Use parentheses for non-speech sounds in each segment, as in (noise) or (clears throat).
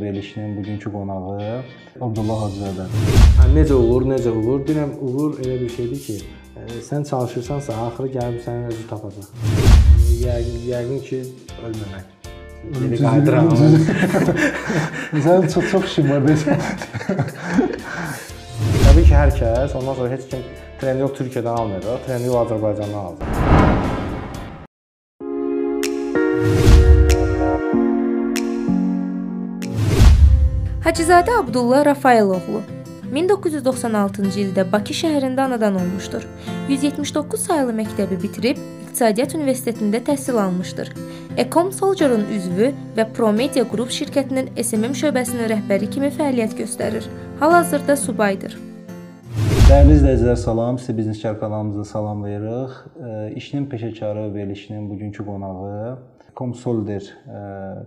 verilişinin bugünkü qonağı Abdullah Hacızadə. Necə olur, necə olur? Deyirəm, uğur elə bir şeydir ki, ə, sən çalışırsansa, axırı gəlib sənin özü tapacaq. Yəqin, yəqin ki, ölməmək. Geri qayıdıram. Sənin çox çox işin var desən. Təbii ki, hər kəs, ondan sonra heç kim trener Türkiyədən almayacaq, trener Azərbaycandan alacaq. Hacızadə Abdullah Rafailoğlu 1996-cı ildə Bakı şəhərində anadan olmuşdur. 179 saylı məktəbi bitirib İqtisadiyyat Universitetində təhsil almışdır. Ecom Soldier-un üzvü və Promedia Group şirkətinin SMM şöbəsinin rəhbəri kimi fəaliyyət göstərir. Hal-hazırda subaydır. Dəyərli izləyicilər, salam. Sizi Biznes kanalımızda salamlayırıq. E, İşinin peşəkarı verilişinin bugünkü qonağı Comsolder e,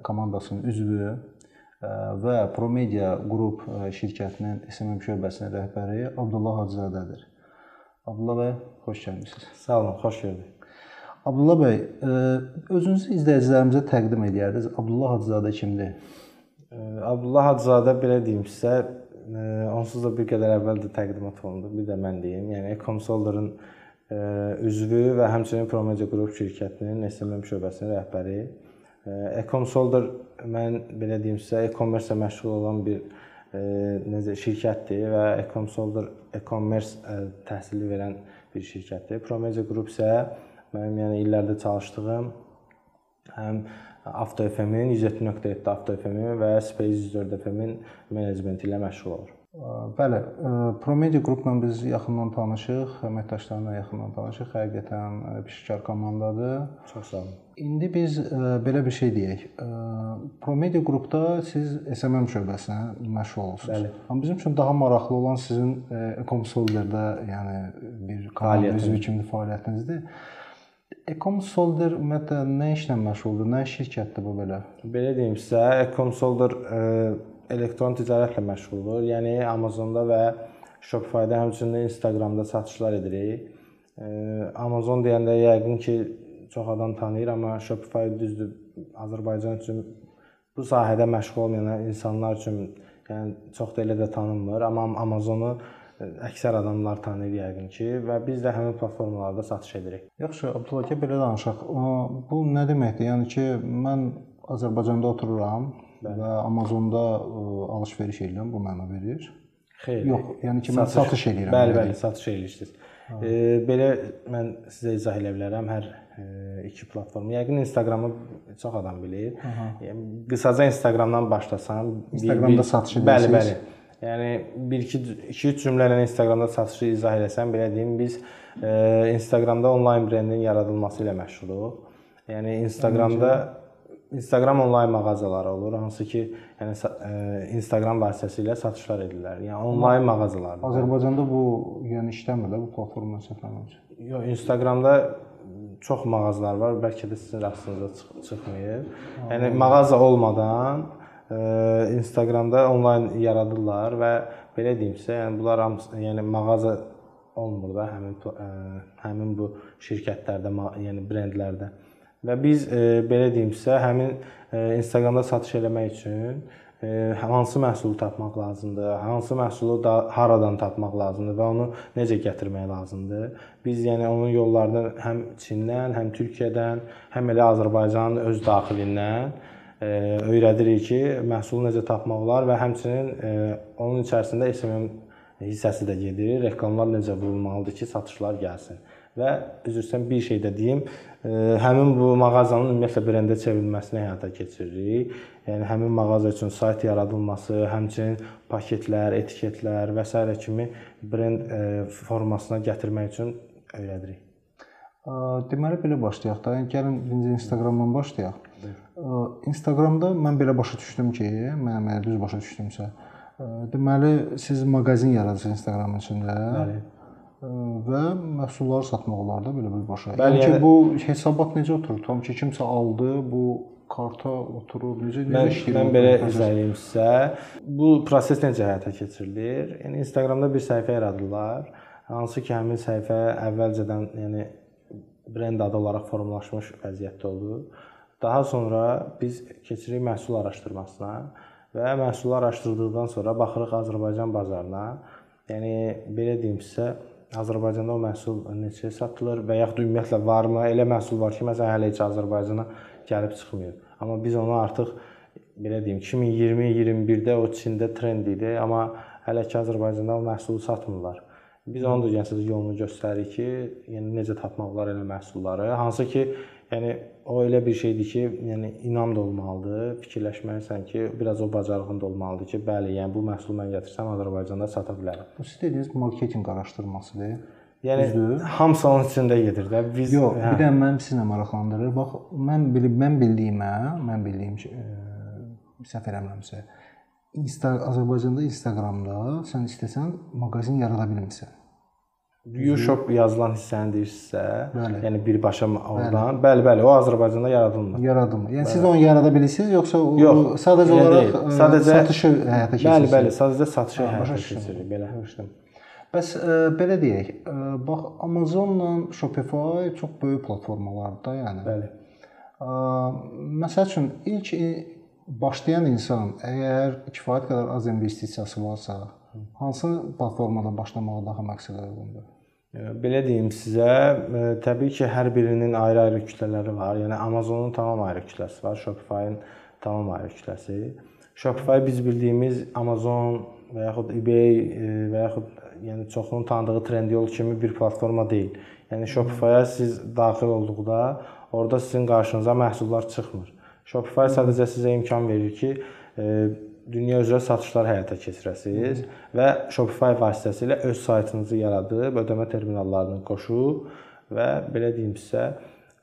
komandasının üzvü və Promedia Group e, şirkətinin SMM şöbəsinin rəhbəri Abdullah Hacızadədir. Abdullah bəy, xoş gəlmisiniz. Sağ olun, xoş gördük. Abdullah bəy, e, özünüzü izləyicilərimizə təqdim edərdiniz. Abdullah Hacızadə kimdir? Ə, Abdullah Hacızadə belə deyim sizə, onsuz da bir qədər əvvəl də təqdimat olundu. Bir də mən deyim. Yəni Ecomsolder'ın ə, üzvü və həmçinin Promedia Group şirkətinin SMM şöbəsinin rəhbəri. Ə, Ecomsolder mən belə deyim sizə, e-commerce ilə məşğul olan bir ə, necə şirkətdir və Ecomsolder e-commerce ə, təhsili verən bir şirkətdir. Promedia Group isə mənim yəni illərdə çalışdığım həm Avto FM-in 107.7 Avto FM-in və Space 104 FM-in menecmenti ilə məşğul olur. Bəli, e, Promedia qrupla biz yaxından tanışıq, əməkdaşlarla yaxından tanışıq. Həqiqətən e, peşəkar komandadır. Çox sağ olun. İndi biz belə bir şey deyək. Promedia qrupda siz SMM şöbəsinə məşğul olursunuz. Bəli. Amma bizim üçün daha maraqlı olan sizin Ecomsolder-də, yəni bir komanda üzvü kimi fəaliyyətinizdir. Ecomsolder ümumiyyətlə nə işlə məşğuldur? Nə şirkətdir bu belə? Belə deyim sizə, Ecomsolder ə, elektron ticarətlə məşğuldur. Yəni Amazonda və Shopify-da, həmçinin Instagramda satışlar edirik. Amazon deyəndə yəqin ki, çox adam tanıyır, amma Shopify düzdür Azərbaycan üçün bu sahədə məşğul olmayan insanlar üçün yəni çox da elə də tanınmır, amma Amazonu əksər adamlar tanıyır yəqin ki və biz də həmin platformalarda satış edirik. Yaxşı, Abdullah ki, belə danışaq. Bu nə deməkdir? Yəni ki, mən Azərbaycanda otururam Bəli. və Amazonda alış-veriş edirəm, bu mənə verir. Xeyr. Yox, yəni ki, mən satış, satış edirəm. Bəli, bəli, satış edirsiniz. E, belə mən sizə izah edə bilərəm hər e, iki platform. Yəqin Instagramı çox adam bilir. Yəni qısaca Instagramdan başlasam, Instagramda bir, satış edirsiniz. Bəli, bəli. Yəni 1-2 2-3 cümlə ilə Instagramda satışı izah etsəm, belə deyim, biz e, Instagramda onlayn brendin yaradılması ilə məşğuluq. Yəni Instagramda Instagram onlayn mağazaları olur, hansı ki, yəni e, Instagram vasitəsilə satışlar edirlər. Yəni onlayn mağazalardır. Azərbaycanda bu yəni işləmir də bu platforma səfərləmir. Yox, Instagramda çox mağazalar var, bəlkə də sizin rastınıza çıx çıxmayır. Yəni mağaza olmadan Instagramda onlayn yaradırlar və belə deyim sizə, yəni bunlar hamısı, yəni mağaza olmur da həmin həmin bu şirkətlərdə, yəni brendlərdə. Və biz belə deyim sizə, həmin Instagramda satış eləmək üçün hansı məhsulu tapmaq lazımdır, hansı məhsulu da haradan tapmaq lazımdır və onu necə gətirmək lazımdır. Biz yəni onun yollarını həm Çindən, həm Türkiyədən, həm elə Azərbaycanın öz daxilindən öyrədirik ki, məhsulu necə tapmaq olar və həmçinin onun içərisində SMM hissəsi də gedir. Reklamlar necə vurulmalıdır ki, satışlar gəlsin. Və üzrsən bir şey də deyim, həmin bu mağazanın ümumiyyətlə brendə çevrilməsini həyata keçiririk. Yəni həmin mağaza üçün sayt yaradılması, həmçinin paketlər, etiketlər və s. kimi brend formasına gətirmək üçün öyrədirik. Deməli belə başlayaq da. Yəni gəlin birinci Instagramdan başlayaq. Instagramda mən belə başa düşdüm ki, mən əgər düz başa düşdümsə, deməli siz mağazin yaradırsınız Instagramın içində. Bəli. Və məhsulları satmaq olar da belə bir başa. Bəli, yəni ki, bu hesabat necə oturur? Tam ki, kimsə aldı, bu karta oturur, necə necə işləyir? Mən belə izah edeyim sizə. Bu proses necə həyata keçirilir? Yəni Instagramda bir səhifə yaradırlar. Hansı ki, həmin səhifə əvvəlcədən, yəni brend adı olaraq formalaşmış vəziyyətdə olur. Daha sonra biz keçirik məhsul araşdırmasına. və məhsulları araşdırdıqdan sonra baxırıq Azərbaycan bazarına. Yəni belə deyim sizə, Azərbaycanda o məhsul neçəyə satılır və yaxud ümumiyyətlə varmı? Elə məhsul var ki, məsələn hələ heç Azərbaycana gəlib çıxmayıb. Amma biz onu artıq belə deyim 2020-21-də o Çində trend idi, amma hələ ki Azərbaycanda o məhsulu satmırlar. Biz onu da yəni yolunu göstəririk ki, yəni necə tapmaq olar elə məhsulları. Hansı ki, yəni o elə bir şeydir ki, yəni inam da olmalıdır. Fikirləşməlisən ki, biraz o bacarığın da olmalıdır ki, bəli, yəni bu məhsulu mən gətirsəm Azərbaycanda sata bilərəm. Bu siz dediyiniz marketinq araşdırmasıdır. Yəni Düzdür? hamısı onun içində gedir də. Biz Yox, hə. bir də mənim sizinlə maraqlandırır. Bax, mən bilib mən bildiyimə, mən bildiyim ki, səhv eləmirəmsə, Insta Azərbaycanda Instagramda sən istəsən mağazin yarada bilmirsən. U-shop yazılan hissəni deyirsinizsə, bəli. yəni birbaşa oradan, bəli, bəli, o Azərbaycanda yaradılmır. Yaradılmır. Yəni bəli. siz onu yarada bilirsiniz, yoxsa o Yox, sadəcə olaraq deyil. sadəcə satışı həyata keçirirsiniz? Bəli, bəli, sadəcə satışı həyata keçiririk belə. Başladım. Bəs ə, belə deyək, ə, bax Amazonla Shopify çox böyük platformalardır da, yəni. Bəli. Ə, məsəl üçün ilk başlayan insan əgər kifayət qədər az investisiyası varsa, hansı platformadan başlamağı daha məqsədə uyğundur? Belə deyim sizə, təbii ki, hər birinin ayrı-ayrı kütlələri var. Yəni Amazonun tamam ayrı kütləsi var, Shopify-ın tamam ayrı kütləsi. Shopify biz bildiyimiz Amazon və yaxud eBay və yaxud yəni çoxunun tanıdığı Trendyol kimi bir platforma deyil. Yəni Shopify-a siz daxil olduqda orada sizin qarşınıza məhsullar çıxmır. Shopify sadəcə sizə imkan verir ki, e, dünya üzrə satışlar həyata keçirəsiniz və Shopify vasitəsilə öz saytınızı yaradıb, ödəmə terminallarını qoşub və belə deyim sizə,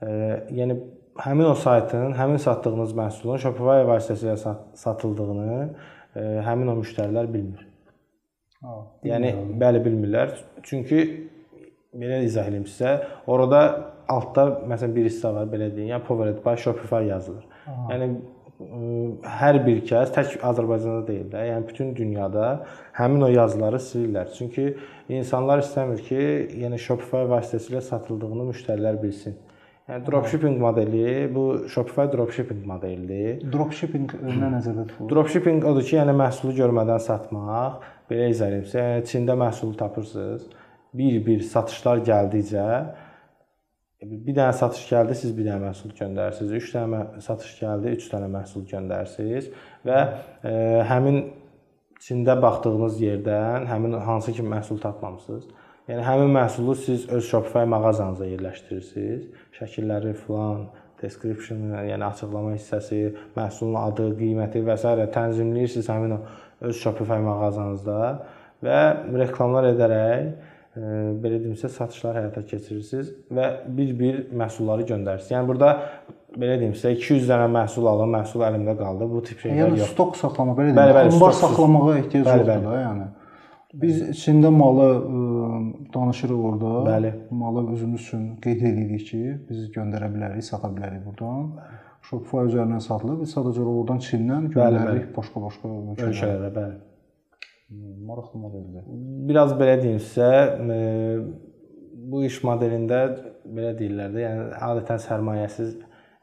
e, yəni həmin o saytın, həmin satdığınız məhsulun Shopify vasitəsilə satıldığını e, həmin o müştərilər bilmir. Ha, yəni bəli bilmirlər. Çünki belə izah edeyim sizə, orada altda məsələn bir hissə var, belə deyim, yəni Powered by Shopify yazılır. Aha. Yəni hər bir kəs tək Azərbaycanda deyil də, yəni bütün dünyada həmin o yazıları silirlər. Çünki insanlar istəmir ki, yəni Shopify vasitəsilə satıldığını müştərilər bilsin. Yəni dropshipping modeli bu Shopify dropshipping modelidir. Dropshipping nə nəzərdə tutulur? Dropshipping odur ki, yəni məhsulu görmədən satmaq. Belə izah sizə. Yəni Çində məhsulu tapırsınız. Bir-bir satışlar gəldikcə bir dənə satış gəldi, siz bir dənə məhsul göndərirsiniz. 3 dənə satış gəldi, 3 dənə məhsul göndərirsiniz və e, həmin Çində baxdığınız yerdən həmin hansı ki məhsul tapmamısınız. Yəni həmin məhsulu siz öz Shopify mağazanıza yerləşdirirsiniz. Şəkilləri filan, description, yəni açıqlama hissəsi, məhsulun adı, qiyməti və s. tənzimləyirsiniz həmin öz Shopify mağazanızda və reklamlar edərək belə deyimsə satışlar həyata keçirirsiniz və bir-bir məhsulları göndərirsiniz. Yəni burada belə deyim sizə 200 dənə məhsul alım, məhsul əlimdə qaldı. Bu tip şeylər yəni, yox. Yəni stok saxlama belə deyim. Bəli, bəli, Anbar saxlamağa ehtiyac bəli, yoxdur bəli. da, yəni. Biz içində malı ə, danışırıq orada. Bəli. Malı özümüz üçün qeyd edirik ki, biz göndərə bilərik, sata bilərik burdan. Shopify üzərindən satılır. Biz sadəcə oradan Çindən göndəririk başqa-başqa. Ölkələrə, bəli. Maraqlı modeldir. Biraz belə deyim sizə, e, bu iş modelində belə deyirlər də, yəni adətən sərmayəsiz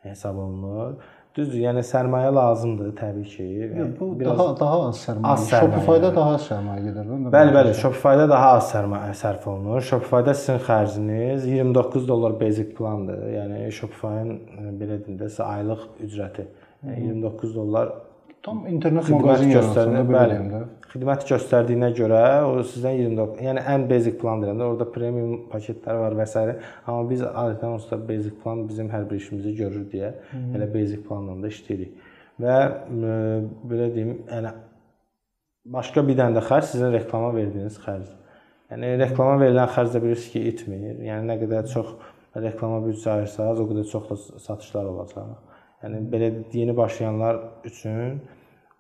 hesab olunur. Düzdür, yəni sərmayə lazımdır təbii ki. Yəni, bu biraz daha daha az sərmayə. Az sərmayə. Shopify-da daha az sərmayə gedir. Bəli, bəli, Shopify-da daha az sərmayə sərf olunur. Shopify-da sizin xərciniz 29 dollar basic plandır. Yəni Shopify-ın e, belə deyim də sizə aylıq ücrəti. Yəni 29 dollar Tam internet mağazin göstərir, bəli. Xidmət göstərdiyinə görə o sizdən 29, yəni ən basic plan deyəndə orada premium paketlər var və s. Amma biz adətən onsuz da basic plan bizim hər bir işimizi görür deyə Hı -hı. elə basic planla da işləyirik. Və ə, belə deyim, yəni başqa bir dənə də xərc sizin reklama verdiyiniz xərc. Yəni reklama verilən xərc də bilirsiniz ki, itmir. Yəni nə qədər çox reklama büdcə ayırsanız, o qədər çox da satışlar olacaq. Yəni belə yeni başlayanlar üçün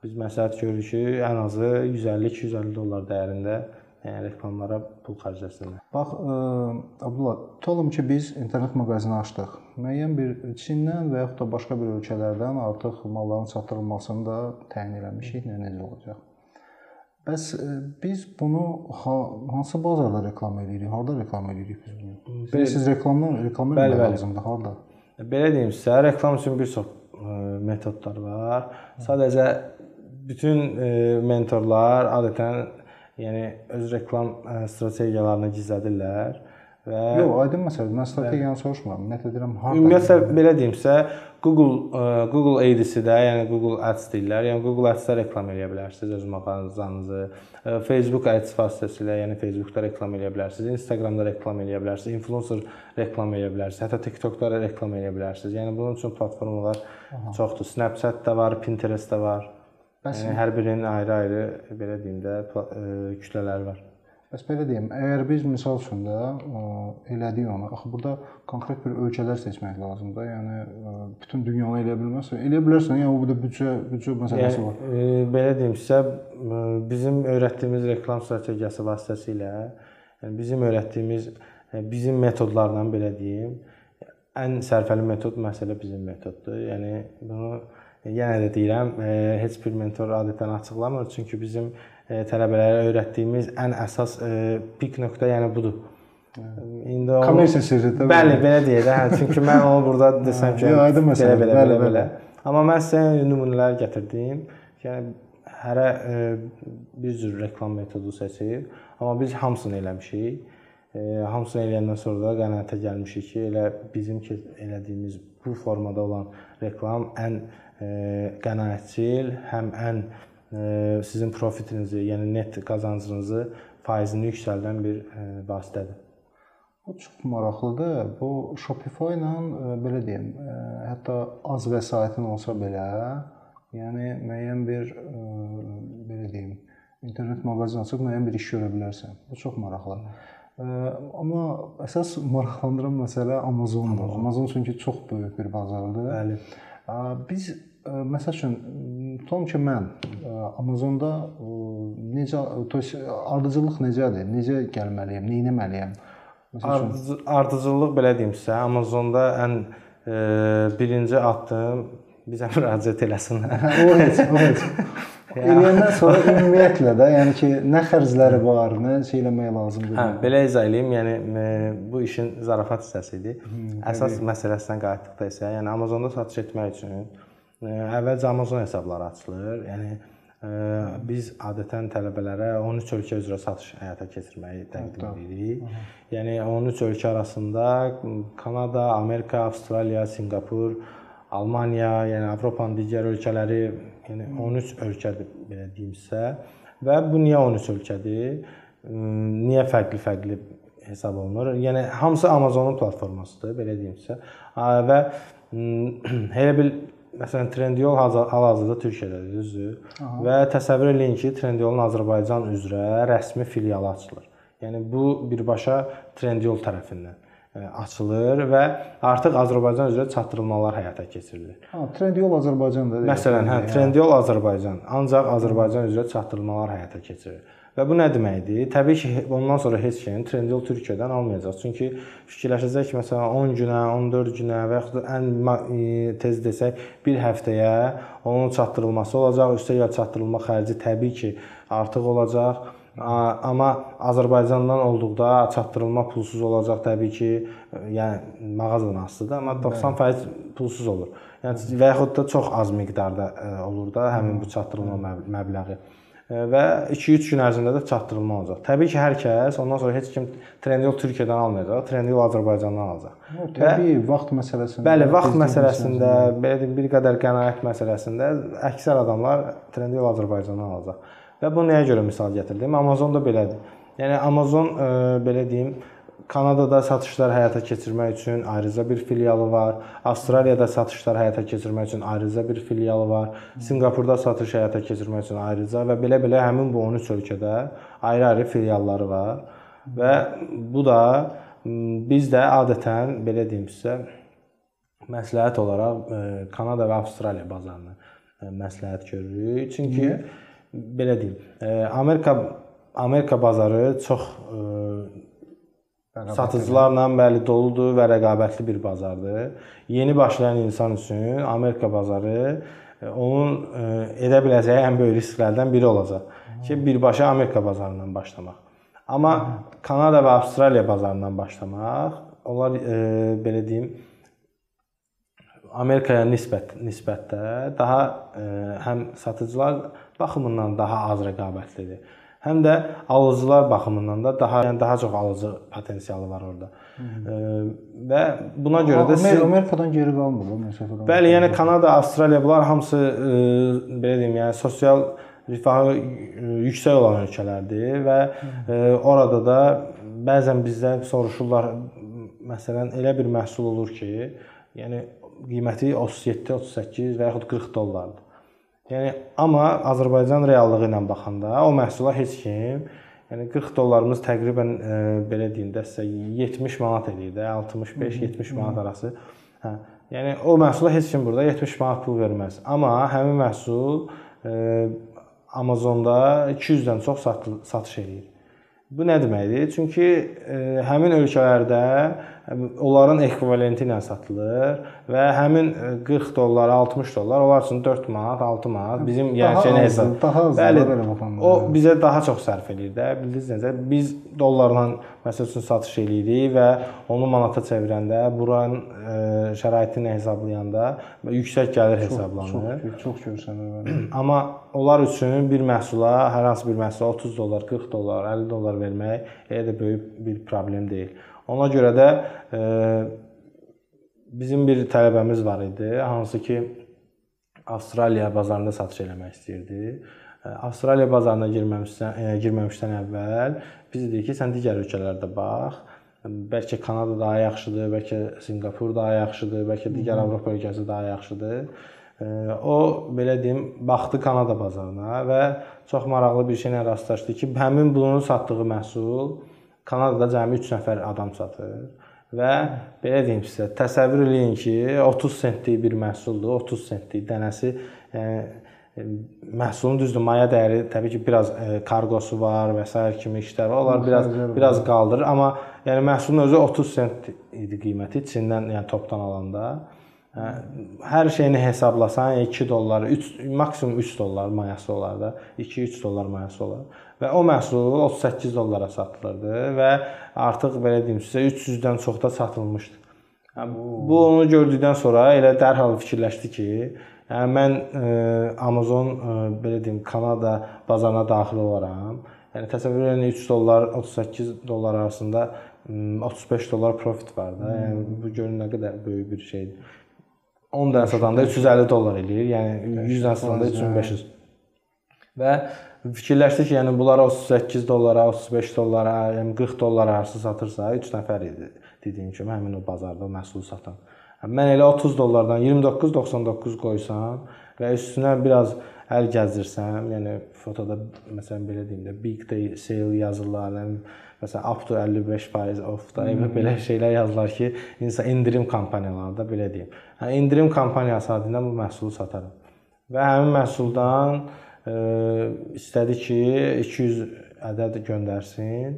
biz məsləhət görürük ki, ən azı 150-250 dollar dəyərində yəni reklamlara pul xərcləsinlər. Bax, ə, Abdullah, tutalım ki, biz internet mağazini açdıq. Müəyyən bir Çindən və yaxud da başqa bir ölkələrdən artıq malların çatdırılmasını da təyin eləmişik. Nə necə olacaq? Bəs ə, biz bunu ha, hansı bazarda reklam edirik? Harda reklam edirik biz bunu? Bilirsiniz, reklamlar, reklam lazımdır harda? Belə deyim sizə, reklam üçün bir çox metodlar var. Sadəcə bütün e, mentorlar adətən yəni öz reklam e, strategiyalarını gizlədirlər və Yox, aydın məsələdir. Mən strategiyanı soruşmuram. Ümumiyyətlə deyirəm, harda? Ümumiyyətlə belə deyimsə, Google ə, Google Ads-də, yəni Google Ads deyirlər. Yəni Google Ads-də reklam eləyə bilərsiniz öz mağazanızı. Facebook Ads vasitəsilə, yəni Facebookda reklam eləyə bilərsiniz, Instagramda reklam eləyə bilərsiniz, influencer reklam eləyə bilərsiniz, hətta TikTokda da reklam eləyə bilərsiniz. Yəni bunun üçün platformalar Aha. çoxdur. Snapchat da var, Pinterest də var. Bəs yəni hər birinin ayrı-ayrı belə deyim də ə, kütlələri var. Bəs belə deyim, əgər biz misal üçün də ə, elədik onu, axı burada konkret bir ölkələr seçmək lazımdır. Yəni bütün dünyanı eləyə bilməzsən. Eləyə bilərsən, yəni burada büdcə büdcə məsələsi yəni, var. E, belə deyim sizə, bizim öyrətdiyimiz reklam strategiyası vasitəsilə, yəni bizim öyrətdiyimiz bizim metodlarla belə deyim, ən sərfəli metod məsələ bizim metoddur. Yəni bunu yenə də deyirəm, heç bir mentor adətən açıqlamır, çünki bizim tələbələrə öyrətdiyimiz ən əsas pik nöqtə yəni budur. İndi o kommersiya sirridir. Bəli, belə deyək də, hə, çünki mən onu burada desəm ki, (laughs) aydın məsələ, belə, belə, belə. Amma mən sizə nümunələr gətirdim. Yəni hərə bir cür reklam metodu seçib, amma biz hamısını eləmişik. Hamısını eləyəndən sonra da qənaətə gəlmişik ki, elə bizim ki elədiyimiz bu formada olan reklam ən qənaətçil, həm ən sizin profitinizi, yəni net qazancınızı faizini yüksəldən bir vasitədir. Bu çox maraqlıdır. Bu Shopify ilə belə deyim, hətta az vəsaitin olsa belə, yəni müəyyən bir belə deyim, internet mağazin açıb müəyyən bir iş görə bilərsən. Bu çox maraqlıdır. Amma əsas maraqlandıran məsələ Amazondur. Amazon çünki çox böyük bir bazardır. Bəli. Biz məsəl üçün tutam ki mən Amazonda necə to ardıcıllıq necədir? Necə gəlməliyəm? Nə etməliyəm? Ardıcı, ardıcıllıq belə deyim sizə, Amazonda ən e, birinci addım bizə (laughs) müraciət eləsinlər. o heç, o heç. (laughs) Eləyəndən sonra (laughs) ümumiyyətlə də, yəni ki, nə xərcləri var, nə şey eləmək lazımdır. Hə, belə izah eləyim. Yəni bu işin zarafat hissəsi idi. Əsas məsələsinə qayıtdıqda isə, yəni Amazonda satış etmək üçün əvvəlcə Amazon hesabları açılır. Yəni biz adətən tələbələrə 13 ölkə üzrə satış həyata keçirməyi təqdim edirik. Yəni 13 ölkə arasında Kanada, Amerika, Avstraliya, Sinqapur, Almaniya, yəni Avropanın digər ölkələri, yəni 13 ölkədir belə deyimsə və bu niyə 13 ölkədir? Niyə fərqli-fərqli hesab olunur? Yəni hamısı Amazonun platformasıdır, belə deyimsə. Və (clears throat) elə bil məsələn Trendyol hal-hazırda Türkiyədədir, düzdür? Və təsəvvür eləyin ki, Trendyolun Azərbaycan üzrə rəsmi filialı açılır. Yəni bu birbaşa Trendyol tərəfindən açılır və artıq Azərbaycan üzrə çatdırılmalar həyata keçirilir. Ha, Trendyol Azərbaycanda. Məsələn, hə, Trendyol Azərbaycan, ancaq Azərbaycan üzrə çatdırılmalar həyata keçirilir. Və bu nə deməkdir? Təbii ki, ondan sonra heç kim Trendyol Türkiyədən almayacaq. Çünki fikirləşəcək ki, məsələn 10 günə, 14 günə və yaxud da ən tez desək 1 həftəyə onun çatdırılması olacaq. Üstəgəl çatdırılma xərci təbii ki, artıq olacaq Amma Azərbaycandan olduqda çatdırılma pulsuz olacaq təbii ki, yəni mağazadan asılıdır, amma 90% pulsuz olur. Yəni və yaxud da çox az miqdarda olur da həmin bu çatdırılma məbləği və 2-3 gün ərzində də çatdırılma olacaq. Təbii ki, hər kəs ondan sonra heç kim Trendyol Türkiyədən almayacaq, Trendyol Azərbaycandan alacaq. O, təbii və, vaxt məsələsində. Bəli, vaxt məsələsində, belə deyim, bir qədər qənaət məsələsində əksər adamlar Trendyol Azərbaycandan alacaq. Və bu nəyə görə misal gətirdim? Amazon da belədir. Yəni Amazon ə, e, belə deyim, Kanadada satışlar həyata keçirmək üçün ayrıca bir filialı var. Avstraliyada satışlar həyata keçirmək üçün ayrıca bir filialı var. Sinqapurda satış həyata keçirmək üçün ayrıca və belə-belə həmin bu 13 ölkədə ayrı-ayrı filialları var. Və bu da biz də adətən belə deyim sizə məsləhət olaraq e, Kanada və Avstraliya bazarını e, məsləhət görürük. Çünki Niyə? Belə deyim, e, Amerika Amerika bazarı çox e, satıcılarla bəli doludur və rəqabətli bir bazardır. Yeni başlayan insan üçün Amerika bazarı e, onun edə biləcəyi ən böyük risklərdən biri olacaq ki, birbaşa Amerika bazarından başlamaq. Amma Kanada və Avstraliya bazarından başlamaq, onlar e, belə deyim, Amerikaya nisbət nisbətdə daha ə, həm satıcılar baxımından daha az rəqabətlidir. Həm də alıcılar baxımından da daha yəni daha çox alıcı potensialı var orada. Ə, və buna görə də siz Amerikadan geri qalmır o məsələdə. Bəli, yəni Kanada, Avstraliya bunlar hamısı ə, belə deyim, yəni sosial rifahı yüksək olan ölkələrdir və ə, orada da bəzən bizdən soruşurlar məsələn elə bir məhsul olur ki, yəni qiyməti 37, 38 və yaxud 40 dollardır. Yəni amma Azərbaycan reallığı ilə baxanda o məhsula heç kim yəni 40 dollarımız təqribən e, belə deyim də sizə 70 manat eləyir də, 65-70 manat arası. Hə, yəni o məhsula heç kim burada 70 manat pul verməz. Amma həmin məhsul e, Amazonda 200-dən çox satış, eləyir. Bu nə deməkdir? Çünki e, həmin ölkələrdə onların ekvivalenti ilə satılır və həmin 40 dollar, 60 dollar onlar üçün 4 manat, 6 manat bizim yəni hesab. Daha az Bəli, o bizə daha çox sərf eləyir də. Bildiniz necə? Biz dollarla məsəl üçün satış eləyirik və onu manata çevirəndə, buranın ə, şəraitini hesablayanda yüksək gəlir hesablanır. Çox, çox görsənir. (clears throat) Amma onlar üçün bir məhsula, hər hansı bir məhsula 30 dollar, 40 dollar, 50 dollar vermək elə də böyük bir problem deyil. Ona görə də e, bizim bir tələbəmiz var idi, hansı ki Avstraliya bazarında satış eləmək istəyirdi. E, Avstraliya bazarına girməmişdən e, girməmişdən əvvəl biz dedik ki, sən digər ölkələrdə bax. Bəlkə Kanada daha yaxşıdır, bəlkə Sinqapur daha yaxşıdır, bəlkə digər Avropa ölkəsi daha yaxşıdır. O belə deyim, baxdı Kanada bazarına və çox maraqlı bir şeylə rastlaşdı ki, həmin bunun satdığı məhsul Kanadada cəmi 3 nəfər adam satır və belə deyim sizə, təsəvvür eləyin ki, 30 sentlik bir məhsuldur, 30 sentlik dənəsi, yəni məhsulun düzdür, maya dəyəri təbii ki, biraz e, kargosu var və s. kimi işlər var. Onlar biraz biraz qaldırır, amma yəni məhsulun özü 30 sent idi qiyməti Çindən, yəni topdan alanda. Hə, hər şeyini hesablasan 2 dollar, 3 maksimum 3 dollar mayası olar da, 2-3 dollar mayası olar və o məhsul 38 dollara satılırdı və artıq belə deyim sizə 300-dən çox da satılmışdı. Bu onu gördükdən sonra elə dərhal fikirləşdi ki, yəni mən ə, Amazon ə, belə deyim Kanada bazarına daxil olaram. Yəni təsəvvür edin 3 dollar 38 dollar arasında 35 dollar profit var da. Yəni bu görün nə qədər böyük bir şeydir. 10 dənə satanda 350 dollar eləyir. Yəni 100 dənə satanda 3500. Və fikirləşdi ki, yəni bunlar 38 dollara, 35 dollara, yəni 40 dollara arası satırsa, 3 nəfər idi dediyim kimi həmin o bazarda məhsul satan. Mən elə 30 dollardan 29.99 qoysam və üstünə biraz əl gəzdirsəm, yəni fotoda məsələn belə deyim də big day sale yazırlar, yəni məsələn up to 55% off da hmm. belə şeylər yazırlar ki, insan endirim kampaniyalarında belə deyim. Hə endirim kampaniyası adıyla bu məhsulu sataram. Və həmin məhsuldan istədi ki, 200 ədəd göndərsin.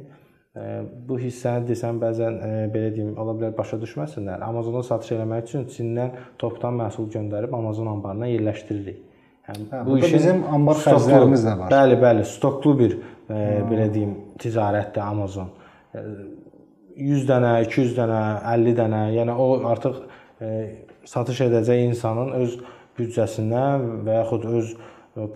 Bu hissəni desəm bəzən belə deyim, ola bilər başa düşməsinlər. Amazona satış eləmək üçün Çindən topdan məhsul göndərib Amazon anbarına yerləşdiririk. Yəni hə, bu işin bizim anbar xərclərimiz də var. Bəli, bəli, stoklu bir e, belə deyim ticarətdir Amazon. 100 dənə, 200 dənə, 50 dənə, yəni o artıq e, satış edəcək insanın öz büdcəsindən və yaxud öz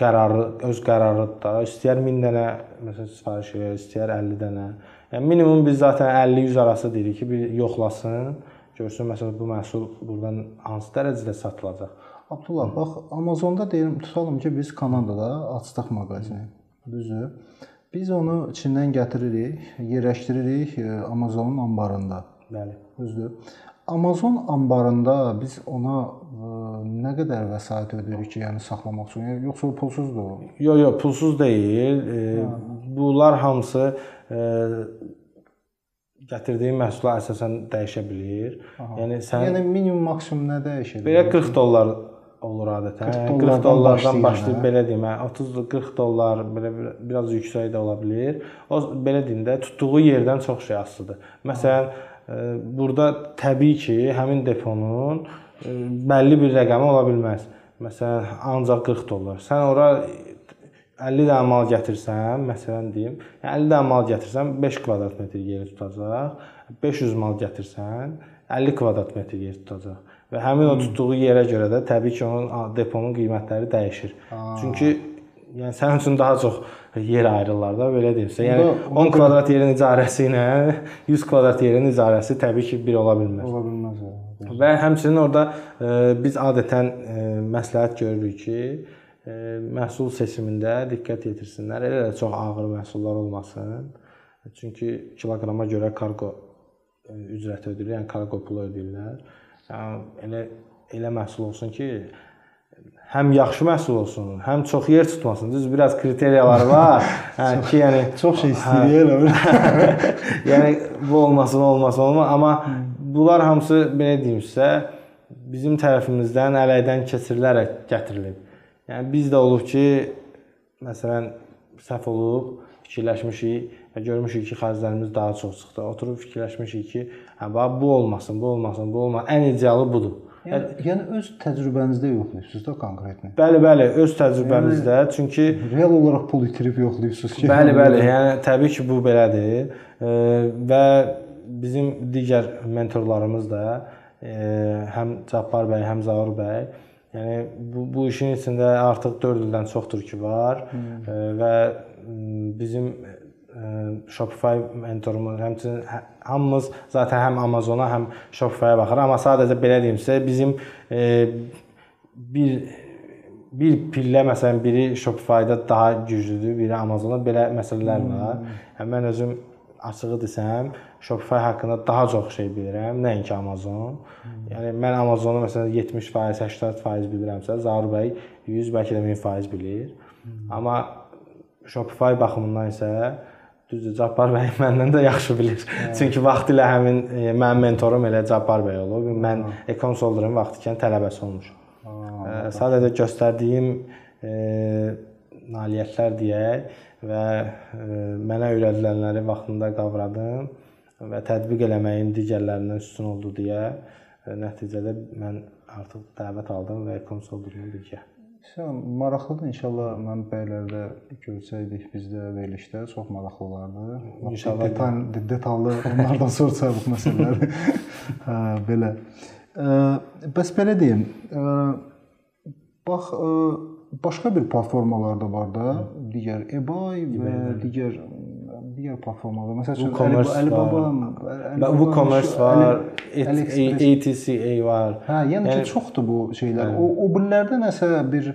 qərarı öz qərarıdır da. İstəyər 1000 dənə məsələn sifariş verir, istəyər 50 dənə. Yəni minimum biz zaten 50-100 arası deyirik ki, bir yoxlasın, görsün məsələn bu məhsul burdan hansı dərəcədə satılacaq. Abdullah, bax Amazonda deyim, tutalım ki, biz Kanadada açdıq mağazini. Düzdür? Biz onu Çindən gətiririk, yerləşdiririk e, Amazonun anbarında. Bəli. Düzdür? Amazon anbarında biz ona ə, e, nə qədər vəsait ödəyirik ki, yəni saxlamaq üçün, yoxsa o pulsuzdur? Yox, yox, pulsuz deyil. E, bunlar hamısı e, gətirdiyin məhsula əsasən dəyişə bilər. Aha. Yəni sən Yəni minimum maksimum nə dəyişir? Belə 40 dollar olur adətən. 40 dollardan, 40 dollardan başlayıb hə? belə deyim, 30-40 dollar belə biraz yüksək də ola bilər. O belə deyim də tutduğu yerdən çox şey asılıdır. Məsələn, Aha burada təbii ki, həmin deponun bəlli bir rəqəmi ola bilməz. Məsələn, ancaq 40 dollar. Sən ora 50 dənə mal gətirsən, məsələn deyim, 50 dənə mal gətirsən 5 kvadrat metr yer tutacaq. 500 mal gətirsən 50 kvadrat metr yer tutacaq. Və həmin o tutduğu yerə görə də təbii ki, onun deponun qiymətləri dəyişir. Aa. Çünki yəni sənin üçün daha çox yer ayırırlar da, belə deyimsə. Yəni 10 kvadrat yerin icarəsi ilə (laughs) 100 kvadrat yerin icarəsi təbii ki, bir ola bilməz. Ola bilməz. Və həmçinin orada e, biz adətən e, məsləhət görürük ki, e, məhsul seçimində diqqət yetirsinlər. Elə də çox ağır məhsullar olmasın. Çünki kiloqrama görə kargo e, ücrəti ödəyilir, yəni kargo pulu ödəyirlər. Yəni elə elə məhsul olsun ki, həm yaxşı məhsul olsun, həm çox yer tutmasın. Düz biraz kriteriyalar var. (laughs) hə ki, yəni çox şey istəyir elə. (laughs) yəni bu olmasın, olmasın, olmaz, amma bunlar hamısı belə deyimsə bizim tərəfimizdən ələkdən keçirilərək gətirilib. Yəni bizdə olub ki, məsələn, səhv olub, fikirləşmişik görmüşük ki, xərclərimiz daha çox çıxdı. Oturub fikirləşmişik ki, hə bax bu olmasın, bu olmasın, bu olmasın. Ən idealı budur. Yəni, yəni öz təcrübənizdə yoxlayırsınız da konkretni. Bəli, bəli, öz təcrübəmizdə. Yəni, çünki real olaraq pul itirib yoxlayırsınız ki. Bəli, bəli. Yəni təbii ki, bu belədir. Və bizim digər mentorlarımız da həm Cabbar bəy, həm Zaur bəy Yəni bu bu işin içində artıq 4 ildən çoxdur ki var hmm. və bizim Shopify mentorumuz, həmçinin hə, hamımız zaten həm Amazona, həm Shopify-a baxır, amma sadəcə belə deyimsə, bizim e, bir bir pillə məsələn biri Shopify-da daha güclüdür, biri Amazonda belə məsələlər var. Hmm. Yəni mən özüm açığı desəm, Shopify haqqında daha çox şey bilirəm, nəinki Amazon. Hmm. Yəni mən Amazonu məsələn 70%, 80% bilirəmsə, Zaur bəy 100, bəlkə də 1000% bilir. Hmm. Amma Shopify baxımından isə düzdür, Cabbar bəy (laughs) məndən də yaxşı bilir. Hə. Çünki vaxtilə həmin e, mənim mentorum elə Cabbar bəy olub. Mən Ekonsolderun vaxtikən tələbəsi olmuşam. E, sadəcə göstərdiyim e, nailiyyətlər deyək və e, mənə öyrədilənləri vaxtında qavradım və tətbiq eləməyin digərlərindən üstün oldu deyə e, nəticədə mən artıq dəvət aldım və Ekonsolderun birgə Sən maraqlıdır. İnşallah mən bəylərdə görsəydik bizdə verilişdə çox maraqlı olardı. İnşallah detal detallı onlardan soruşaq bu məsələləri. (laughs) hə, belə. Bəs belə deyim. Bax, başqa bir platformalar da var da, digər eBay və digər digər platformalar. Məsəl üçün Alibaba, WooCommerce var, ATCA var. Hə, yəni, yəni ki, çoxdur bu şeylər. Hə. O o birlərdə nəsə bir ə,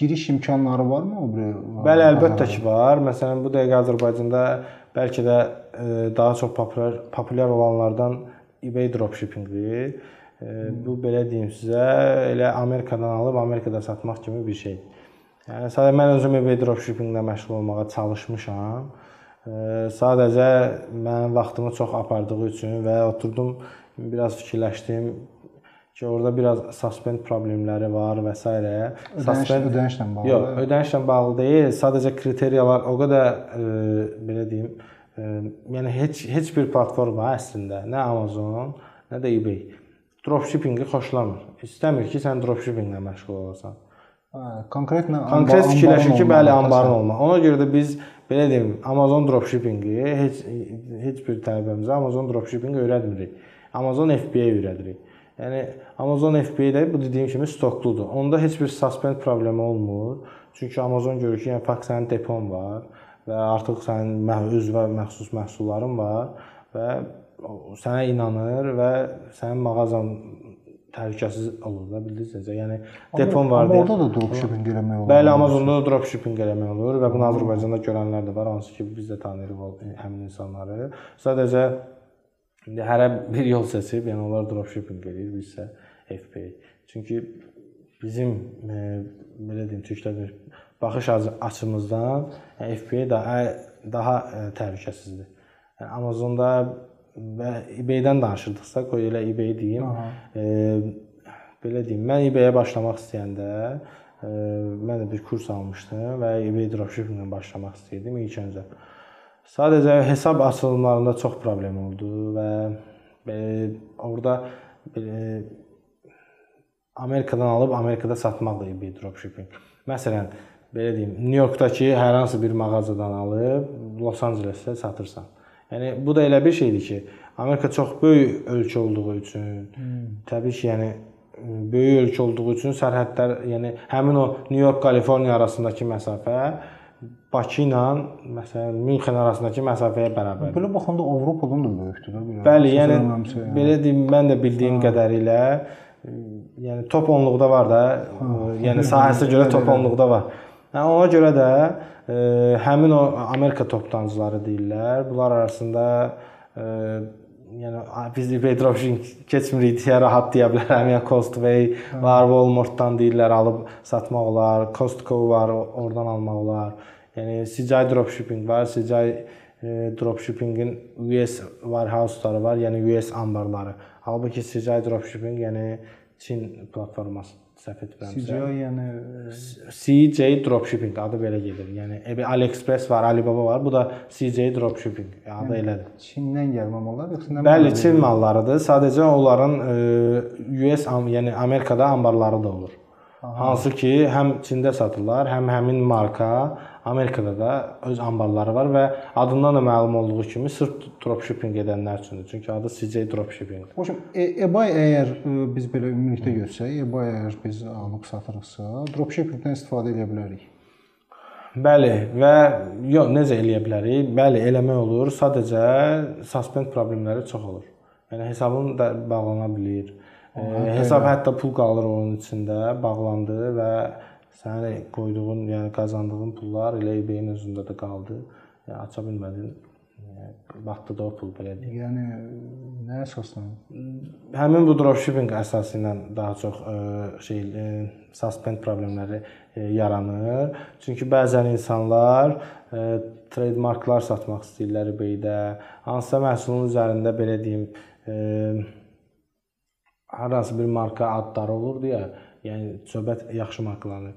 giriş imkanları varmı o bir? Bəli, əlbəttə ki, var. Məsələn, bu dəqiqə Azərbaycanda bəlkə də ə, daha çox populyar populyar olanlardan eBay dropshippingdir. Bu belə deyim sizə, elə Amerikadan alıb Amerikada satmaq kimi bir şeydir. Yəni sadəcə mən özüm eBay dropshippinglə məşğul olmağa çalışmışam. Sadəcə mənim vaxtımı çox apardığı üçün və oturdum biraz fikirləşdim ki, orada biraz suspend problemləri var və s. Suspend ödənişlə bağlı. Yox, ödənişlə bağlı deyil. Sadəcə kriteriyalar o qədər e, belə deyim, e, yəni heç heç bir platforma əslində, nə Amazon, nə də eBay dropshippingi xoşlamır. İstəmir ki, sən dropshippinglə məşğul olasan. Hə, konkret konkret fikirləşir ki, bəli, anbarın olmaq. Ona görə də biz belə deyim, Amazon dropshippingi heç heç bir tələbəmizə Amazon dropshippingi öyrətmirik. Amazon FBA öyrədirik. Yəni Amazon FBA-də bu dediyim kimi stokludur. Onda heç bir suspend problemi olmur. Çünki Amazon görür ki, yəni fakt sənin depon var və artıq sənin öz və məxsus məhsulların var və sənə inanır və sənin mağazan təhlükəsiz olur da bildiniz. Yəni depon var deyə. Orada da dropshipping eləmək olur. Bəli, Amazonda da dropshipping eləmək olur və bunu Azərbaycanda görənlər də var, hansı ki biz də tanıyırıq həmin insanları. Sadəcə indi hərə bir yol seçib, yəni onlar dropshipping eləyir, biz isə FBA. Çünki bizim e, belə deyim, türklər baxış açımızdan FBA daha daha e, təhlükəsizdir. Yəni Amazonda və eBay-dən danışırdıqsa, qoy elə eBay deyim. E, belə deyim, mən eBay-yə başlamaq istəyəndə e, mən də bir kurs almışdım və eBay dropshipping-ilə başlamaq istəyirdim ilk öncə. Sadəcə hesab açılımlarında çox problem oldu və e, orada belə Amerikadan alıb Amerikada satmaq da eBay dropshipping. Məsələn, belə deyim, New Yorkdakı hər hansı bir mağazadan alıb Los Ancelesdə satırsan. Yəni bu da elə bir şeydir ki, Amerika çox böyük ölkə olduğu üçün, hmm. təbii ki, yəni böyük ölkə olduğu üçün sərhədlər, yəni həmin o New York, Kaliforniya arasındakı məsafə Bakı ilə məsələn Münxen arasındakı məsafəyə bərabərdir. Belə baxanda Avropadan da böyükdür də belə. Bəli, yəni belə deyim, mən də bildiyim ha. qədərilə yəni top 10-luqda var da, ha. yəni sahəsinə görə top 10-luqda var. Yəni ona görə də həmin o Amerika toptancıları deyirlər. Bunlar arasında ə, yəni biz dropshipping keçmirik deyə (laughs) rahat deyə bilərəm. Yəni Costway var, Walmart-dan deyirlər alıb satmaq olar, Costco var, oradan almaq olar. Yəni CGI dropshipping var, CGI e, dropshippingin US warehouse-ları var, yəni US anbarları. Halbuki CGI dropshipping yəni Çin platforması səhv etmirəmsə. CGI yəni CJ dropshipping adı belə gedir. Yəni AliExpress var, Alibaba var. Bu da CJ dropshipping adı yəni, elədir. Çindən gəlmə mallar yoxsa nə? Bəli, Çin mallarıdır. Sadəcə onların e, US yəni Amerikada anbarları da olur. Aha. Hansı ki, həm Çində satırlar, həm həmin marka Amerikada da öz anbarları var və adından da məlum olduğu kimi sırf dropshipping edənlər üçündür. Çünki adı CJ dropshipping. Xoşum, e, eBay əgər e, biz belə ümumilikdə görsək, eBay əgər biz alıb satırıqsa, dropshippingdən istifadə edə bilərik. Bəli və yox necə eləyə bilərik? Bəli, eləmək olur. Sadəcə suspend problemləri çox olur. Yəni hesabın da bağlana bilər. E, hesab hətta pul qalır onun içində, bağlandı və sənin qoyduğun, yəni qazandığın pullar elə eBay-in özündə də qaldı. Yəni aça bilmədin. Vaxtı da o pul belə deyək. Yəni nə əsasla? Həmin bu dropshipping əsası ilə daha çox ə, şey ə, suspend problemləri ə, yaranır. Çünki bəzən insanlar ə, trademarklar satmaq istəyirlər eBay-də. Hansısa məhsulun üzərində belə deyim, ə, harası bir marka adları olur deyə Yəni söhbət yaxşı markalardan,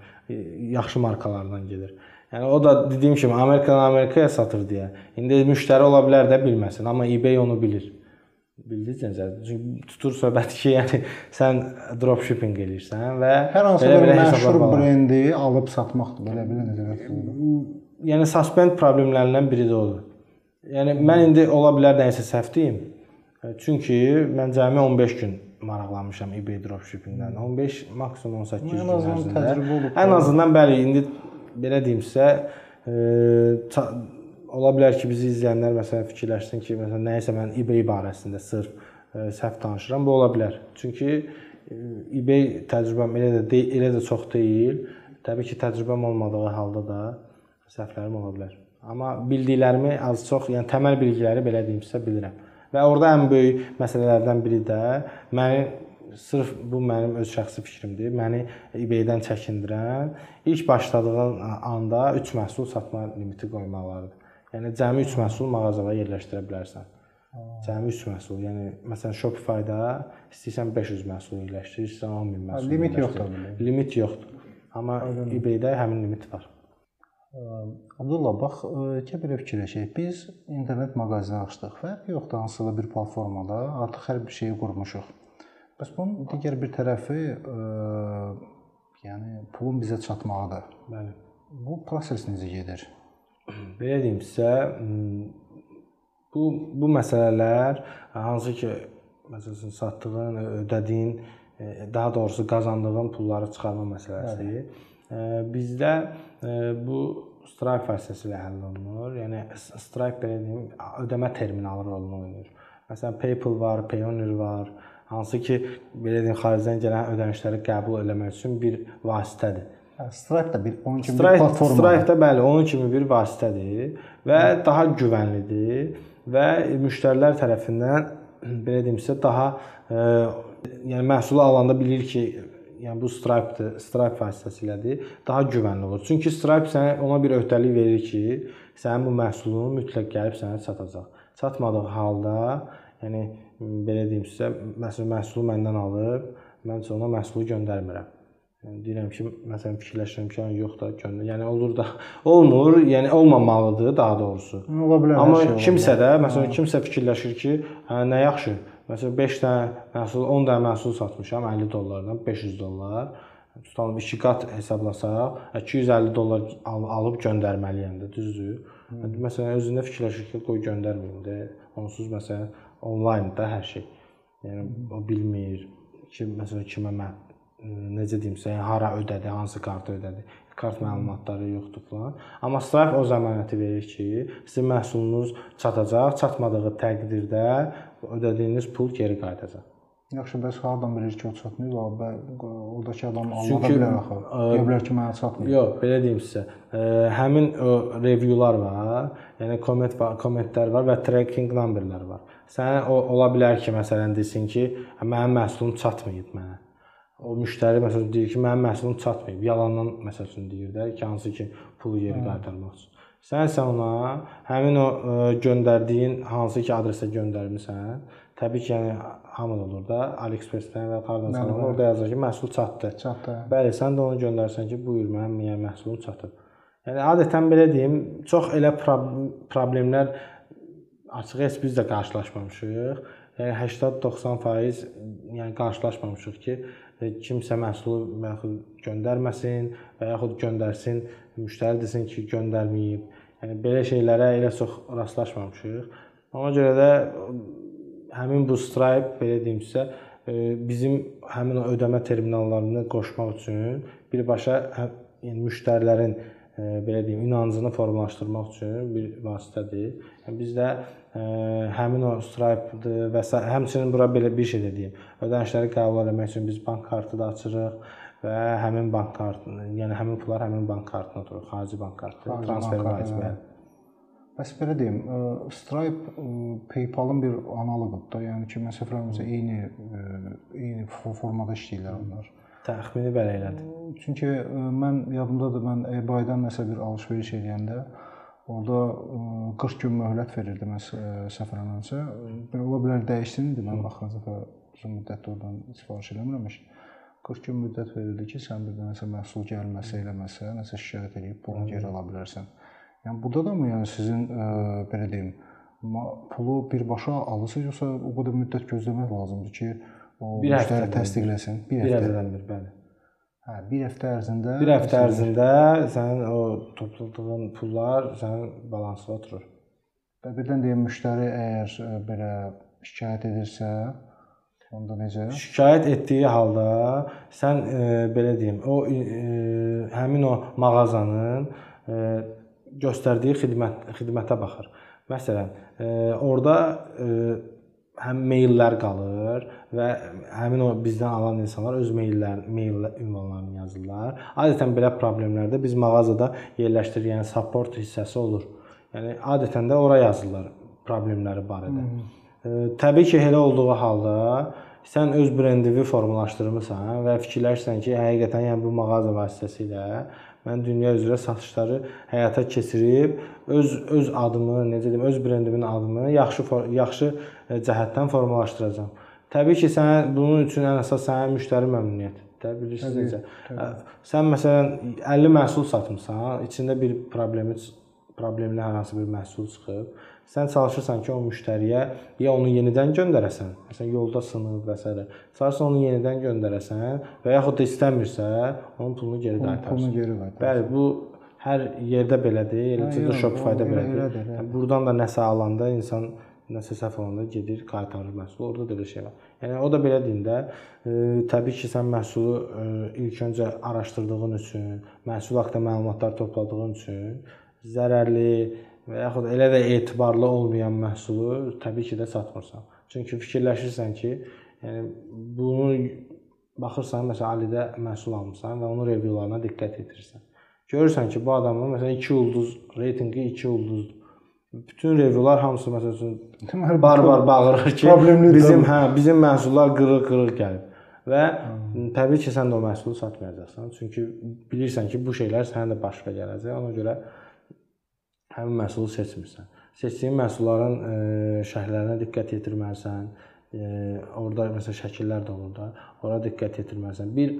yaxşı markalardan gedir. Yəni o da dediyim kimi Amerikadan Amerikaya satır deyə. İndi müştəri ola bilər də bilməsin, amma eBay onu bilir. Bildiniz necə? Çünki tutur söhbəti ki, yəni sən dropshipping eləyirsən və hər hansı bir məşhur brendi alıb satmaqdır. Belə belə necə? Yəni suspend problemlərindən biri də odur. Yəni mən indi ola bilər nəyisə səhv deyim. Çünki mən cəmi 15 gün maraqlanmışam eBay dropshippingdən. 15 maksimum 18 gün ərzində. Ən azından bəli, indi belə deyim sizə, e, ola bilər ki, bizi izləyənlər məsələn fikirləşsin ki, məsələn nəyisə mən eBay barəsində sırf e, səhv danışıram. Bu ola bilər. Çünki e, eBay təcrübəm elə də deyil, elə də çox deyil. Təbii ki, təcrübəm olmadığı halda da səhvlərim ola bilər. Amma bildiklərimi az çox, yəni təməl bilikləri belə deyim sizə bilirəm. Və orada ən böyük məsələlərdən biri də məni sırf bu mənim öz şəxsi fikrimdir. Məni eBay-dən çəkindirən ilk başladığın anda 3 məhsul satma limiti qoymaqlarıdır. Yəni cəmi 3 məhsul mağazaya yerləşdirə bilərsən. Cəmi 3 məhsul. Yəni məsələn Shopify-da istəyirsən 500 məhsul yerləşdir, istəyirsən 10 min məhsul. Limit yoxdur. Limit yoxdur. Amma eBay-də həmin limit var. Abdullah, bax, gəl belə fikirləşək. Biz internet mağazini açdıq və yoxdur hansısa bir platformada artıq hər bir şeyi qurmuşuq. Bəs bunun digər bir tərəfi ə, yəni pulun bizə çatmağıdır. Bəli. Bu proses necə gedir? Belə deyim sizə, bu bu məsələlər hansı ki, məsələn, satdığın, ödədiyin, daha doğrusu qazandığın pulları çıxarma məsələsi. Bəli bizdə bu Stripe vasitəsilə həll olunur. Yəni Stripe belə deyim, ödəmə terminalı rolunu oynayır. Məsələn, PayPal var, Payoneer var, hansı ki, belə deyim, xaricdən gələn ödənişləri qəbul etmək üçün bir vasitədir. Stripe də bir onun kimi Stripe, bir platformadır. Stripe də bəli, onun kimi bir vasitədir və Hı. daha güvənlidir və müştərilər tərəfindən (clears throat) belə deyim sizə daha e, yəni məhsulu alanda bilir ki, yəni bu Stripe-dir, Stripe vasitəsilədir, daha güvənli olur. Çünki Stripe sənə ona bir öhdəlik verir ki, sənin bu məhsulun mütləq gəlib sənə çatacaq. Çatmadığı halda, yəni belə deyim sizə, məsələn məhsulu məndən alıb, mən ona məhsulu göndərmirəm. Yəni deyirəm ki, məsələn fikirləşirəm ki, yox da göndər. Yəni olur da (laughs) olmur, yəni olmamalıdır daha doğrusu. Ola bilər. Amma şey kimsə də, məsələn kimsə fikirləşir ki, hə nə yaxşı, Məsələn 5 dənə məhsul, 10 dənə məhsul satmışam 50 dollardan 500 dollar. Tutalım 2 qat hesablasaq 250 dollar al alıb göndərməliyəm də, düzdür? Hmm. Məsələn özündə fikirləşir ki, qoy göndərməyim də. Onsuz məsələn onlaynda hər şey. Yəni o bilmir ki, məsələn kimə mən necə deyimsə, yəni hara ödədi, hansı kartı ödədi, kart məlumatları yoxdur falan. Amma Stripe o zəmanəti verir ki, sizin məhsulunuz çatacaq, çatmadığı təqdirdə ödədiyiniz pul geri qayıdacaq. Yaxşı, bəs hardan bilir ki, o çatmayıb? Və oradakı adam anlada bilər axı. Deyə bilər ki, mənə çatmayıb. Yox, belə deyim sizə. Ə, həmin o reviewlar var, yəni komment kommentlər var və tracking numberlər var. Sənə o ola bilər ki, məsələn desin ki, mənim məhsulum çatmayıb mənə. O müştəri məsələn deyir ki, mənim məhsulum çatmayıb. Yalandan məsələn deyir də hansı ki pulu geri qaytarmaq üçün. Sən isə ona həmin o ə, göndərdiyin hansı ki adresə göndərmisən, təbii ki, yəni hamı olur da, AliExpress-dən və hardansa orada yazır ki, məhsul çatdı. Çatdı. Bəli, sən də onu göndərsən ki, buyur mənim yəni məhsulum çatıb. Yəni adətən belə deyim, çox elə problemlər açıq heç biz də qarşılaşmamışıq. Yəni 80-90% yəni qarşılaşmamışıq ki, e, kimsə məhsulu məxul göndərməsin və yaxud göndərsin, müştəri desin ki, göndərməyib. Yəni belə şeylərə elə çox rastlaşmamışıq. Ona görə də həmin bu Stripe belə deyim sizə bizim həmin o ödəmə terminallarını qoşmaq üçün birbaşa yəni müştərilərin belə deyim inancını formalaşdırmaq üçün bir vasitədir. Yəni biz də ə, həmin o Stripe-dır və həmçinin bura belə bir şey də deyim. Ödənişləri qəbul etmək üçün biz bank kartı da açırıq və həmin bank kartını, yəni həmin pullar həmin bank kartına oturur, xarici bank kartı, transfer vaiz bəli. Bəs belə deyim, Stripe PayPal-ın bir analoqudur da, yəni ki, eləmirəmsə eyni eyni formada işləyirlər onlar. Təxmini belə elədir. Çünki mən yadımdadır, mən eBay-dan nəsə bir alış-veriş edəndə orada 40 gün möhlət verirdi mən səhv eləmirəmsə. Belə ola bilər dəyişsindir, mən axırıncı dəfə uzun müddət oradan sifariş eləmirəmiş. 40 gün müddət verildi ki, sən bir nəsə məhsul gəlməsə, eləməsə, nəsə şikayət edib pulunu geri ala bilərsən. Yəni burada da mı yəni sizin ə, e, belə deyim, pulu birbaşa alırsınız yoxsa o qədər müddət gözləmək lazımdır ki, bir müştəri təsdiqləsin? Bir, bir həftədən bir, bəli. Hə, bir həftə ərzində Bir həftə ərzində sənin o topladığın pullar sənin balansına oturur. Və birdən deyim müştəri əgər e, belə şikayət edirsə, onda necə? Şikayət etdiyi halda sən e, belə deyim, o e, həmin o mağazanın e, göstərdiyi xidmət xidmətə baxır. Məsələn, e, orada e, həm meyllər qalır və həmin o bizdən alan insanlar öz meyllər, meyl ünvanlarını yazırlar. Adətən belə problemlərdə biz mağazada yerləşdiririk, yəni support hissəsi olur. Yəni adətən də ora yazırlar problemləri barədə. E, təbii ki, elə olduğu halda sən öz brendini formalaşdırmısan və fikirləşirsən ki, həqiqətən yəni bu mağaza vasitəsilə mən dünya üzrə satışları həyata keçirib öz öz adımı, necə deyim, öz brendimin adını yaxşı yaxşı e, cəhətdən formalaşdıracağam. Təbii ki, sənə bunun üçün ən əsas sənin müştəri məmnuniyyətidir. Də bilirsiniz necə. Sən məsələn 50 məhsul satmısan, içində bir problemi problemli hər hansı bir məhsul çıxıb sən çalışırsan ki, o müştəriyə ya onu yenidən göndərəsən, məsələn, yolda sınıb və s. Çalışırsan onu yenidən göndərəsən və yaxud da istəmirsə, onun pulunu geri qaytarsın. Pulunu geri qaytarsın. Bəli, bu hər yerdə belədir, eləcə də Shopify-da belədir. Yəni burdan da nəsə alanda insan nəsə səhv olanda gedir, qaytarır məhsulu. Orada da elə şey var. Yəni o da belə deyində, e, təbii ki, sən məhsulu e, ilk öncə araşdırdığın üçün, məhsul haqqında məlumatlar topladığın üçün zərərli və yaxud elə də etibarlı olmayan məhsulu təbii ki də satmırsan. Çünki fikirləşirsən ki, yəni bunu baxırsan, məsələn, Alidə məhsul almısan və onun reviewlarına diqqət edirsən. Görürsən ki, bu adamın məsələn 2 ulduz reytinqi 2 ulduzdur. Bütün reviewlar hamısı məsəl üçün barbar bağırır ki, bizim hə, bizim məhsullar qırıq-qırıq gəlib. Və hmm. təbii ki, sən də o məhsulu satmayacaqsan. Çünki bilirsən ki, bu şeylər sənin də başına gələcək. Ona görə həmin məhsulu seçmirsən. Seçdiyin məhsulların e, şərhlərinə diqqət yetirməlisən. E, orada məsələn şəkillər də olur da. Ora diqqət yetirməlisən. Bir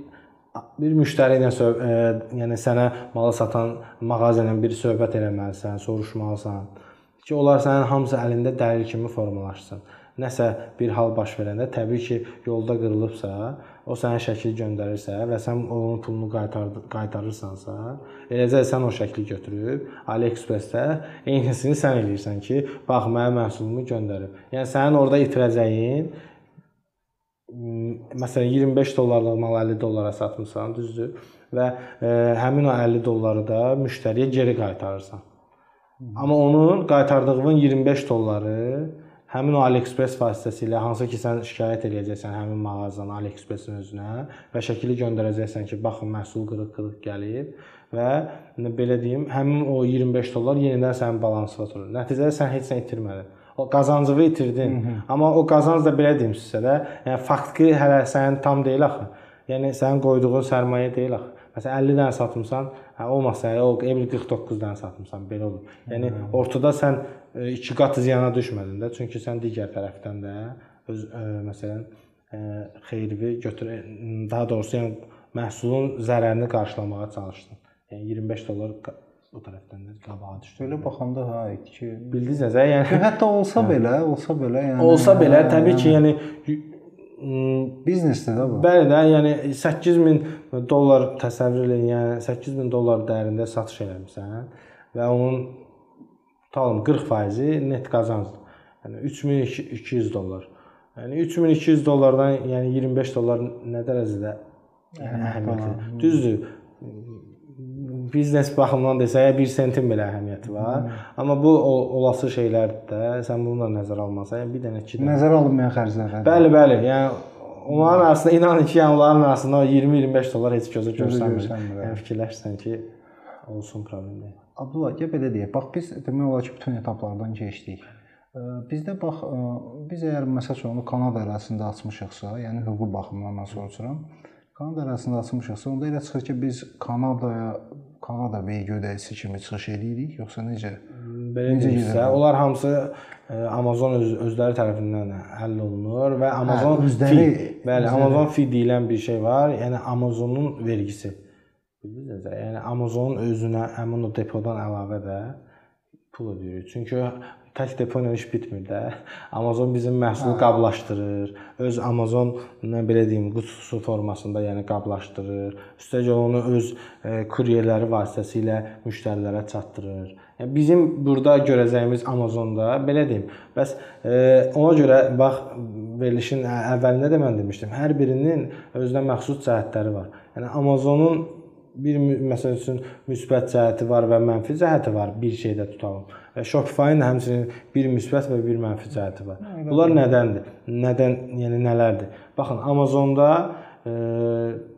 bir müştəri ilə söhbət, e, yəni sənə malı satan mağaza ilə bir söhbət eləməlisən, soruşmalısan ki, onlar sənin hamısı əlində dəlil kimi formalaşsın. Nəsə bir hal baş verəndə təbii ki, yolda qırılıbsa, o sənə şəkil göndərirsə və sən onun pulunu qaytardı, qaytarırsansa, eləcə sən o şəkli götürüb AliExpress-də eynisini sən eləyirsən ki, bax mənim məhsulumu göndərib. Yəni sənin orada itirəcəyin məsələn 25 dollarlıq mal 50 dollara satmısan, düzdür? Və e, həmin o 50 dolları da müştəriyə geri qaytarırsan. Amma onun qaytardığın 25 dolları həmin o AliExpress vasitəsilə hansı ki sən şikayət eləyəcəksən həmin mağazadan AliExpress-in özünə və şəkili göndərəcəksən ki, baxın məhsul qırıq-qırıq gəlib və belə deyim, həmin o 25 dollar yenidən sənin balansına oturur. Nəticədə sən heç nə itirmədin. O qazancını itirdin. Hı -hı. Amma o qazanc da belə deyim sizə də, yəni faktiki hələ sənin tam deyil axı. Yəni sənin qoyduğun sərmayə deyil axı. Məsələn 50 dənə satmısan, hə olmasa o evli 49 dənə satmısan, belə olur. Yəni ortada sən 2 e, qat ziyana düşmədin də, çünki sən digər tərəfdən də öz ə, e, məsələn ə, e, xeyrivi götür daha doğrusu yəni məhsulun zərərini qarşılamağa çalışdın. Yəni 25 dollar o tərəfdən də qabağa düşdü. Belə baxanda hə ki, bildiniz nəzə, yəni hətta olsa hə. belə, olsa belə, yəni olsa belə təbii ki, yəni biznesdir də bu. Bəli də, yəni 8000 dollar təsəvvür edin, yəni 8000 dollar dəyərində satış eləmisən və onun tutalım 40%-i net qazancdır. Yəni 3200 dollar. Yəni 3200 dollardan yəni 25 dollar nə dərəcədə yəni əhəmiyyətli. Düzdür biznes baxımından desək 1 sentin belə əhəmiyyəti var. Hı. Amma bu olası şeylərdir də. Sən bunu da nəzərə almasan, yəni bir dənə 2 dənə. Nəzərə alınmayan xərclər. Bəli, bəli. Yəni onların arasında inanın ki, yəni onların arasında 20-25 dollar heç gözə görsənmir. Yəni fikirləşsən ki, olsun problem deyil. Abdullah, gəl belə deyək. Bax biz demək olar ki, bütün etaplardan keçdik. Bizdə bax biz əgər məsəl üçün Kanada ərazisində açmışıqsa, yəni hüquqi baxımdan mən soruşuram. Kanada ərazisində açmışıqsa, onda elə çıxır ki, biz Kanadaya Kanada vergi ödəyicisi kimi çıxış eləyirik, yoxsa necə? Belə deyirsə, onlar hamısı Amazon öz, özləri tərəfindən həll olunur və Amazon hə, özləri, fee, bəli, özləri. Amazon fee deyilən bir şey var, yəni Amazonun vergisi. Bildiniz? Yəni Amazonun özünə həmin o depodan əlavə də pul ödəyirik. Çünki tək depo ilə iş bitmir də. Amazon bizim məhsulu hə. qablaşdırır. Öz Amazon nə belə deyim, qutusu formasında, yəni qablaşdırır. Üstəgəl onu öz e, kuryerləri vasitəsilə müştərilərə çatdırır. Yəni bizim burada görəcəyimiz Amazonda belə deyim. Bəs e, ona görə bax verilişin əvvəlində də mən demişdim. Hər birinin özünə məxsus cəhətləri var. Yəni Amazonun bir məsəl üçün müsbət cəhəti var və mənfi cəhəti var bir şeydə tutalım. Və Shopify-ın həmçinin bir müsbət və bir mənfi cəhəti var. Bunlar nədəndir? Nədən, yəni nələrdir? Baxın, Amazonda e,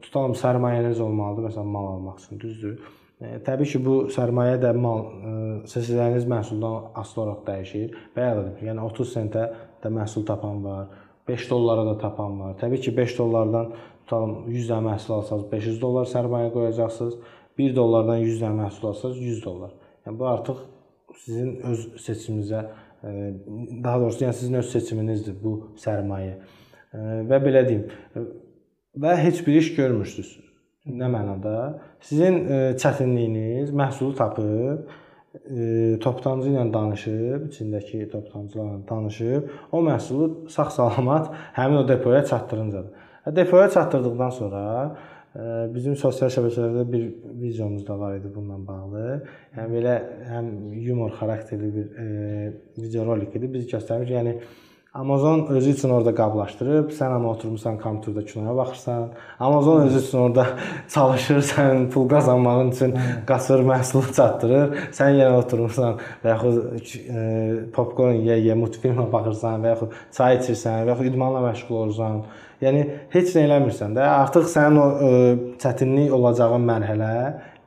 tutalım sərmayəniz olmalıdır, məsələn, mal almaq üçün, düzdür? E, təbii ki, bu sərmayə də mal e, seçəcəyiniz məhsuldan asılı olaraq dəyişir. Da yəni 30 sentə də məhsul tapan var, 5 dollara da tapan var. Təbii ki, 5 dollardan tutalım 100 dənə məhsul alsanız 500 dollar sərmayə qoyacaqsınız. 1 dollardan 100 dənə məhsul alsanız 100 dollar. Yəni bu artıq sizin öz seçiminizə e, daha doğrusu yəni sizin öz seçiminizdir bu sərmayə. E, və belə deyim, və heç bir iş görmürsüz. Nə mənada? Sizin e, çətinliyiniz məhsulu tapıb toptancı ilə danışıb, içindəki toptancılarla danışıb, o məhsulu sağ-salamat həmin o depoya çatdırıncadır. Depoya çatdırdıqdan sonra e, bizim sosial şəbəkələrdə bir videomuz da var idi bununla bağlı. Yəni belə həm yumor xarakterli bir e, video rolik idi. Biz göstərmiş, yəni Amazon özü üçün orada qablaşdırıb, sən amma oturmusan kompüterdə kinoya baxırsan. Amazon özü üçün orada (laughs) çalışır, sən pul qazanmağın üçün qaçır, məhsulu çatdırır. Sən yenə oturmusan və yaxud e, popkorn yeyə, multfilmə baxırsan və yaxud çay içirsən və yaxud idmanla məşğul olursan. Yəni heç nə eləmirsən də. Artıq sənin o ə, e, çətinlik olacağın mərhələ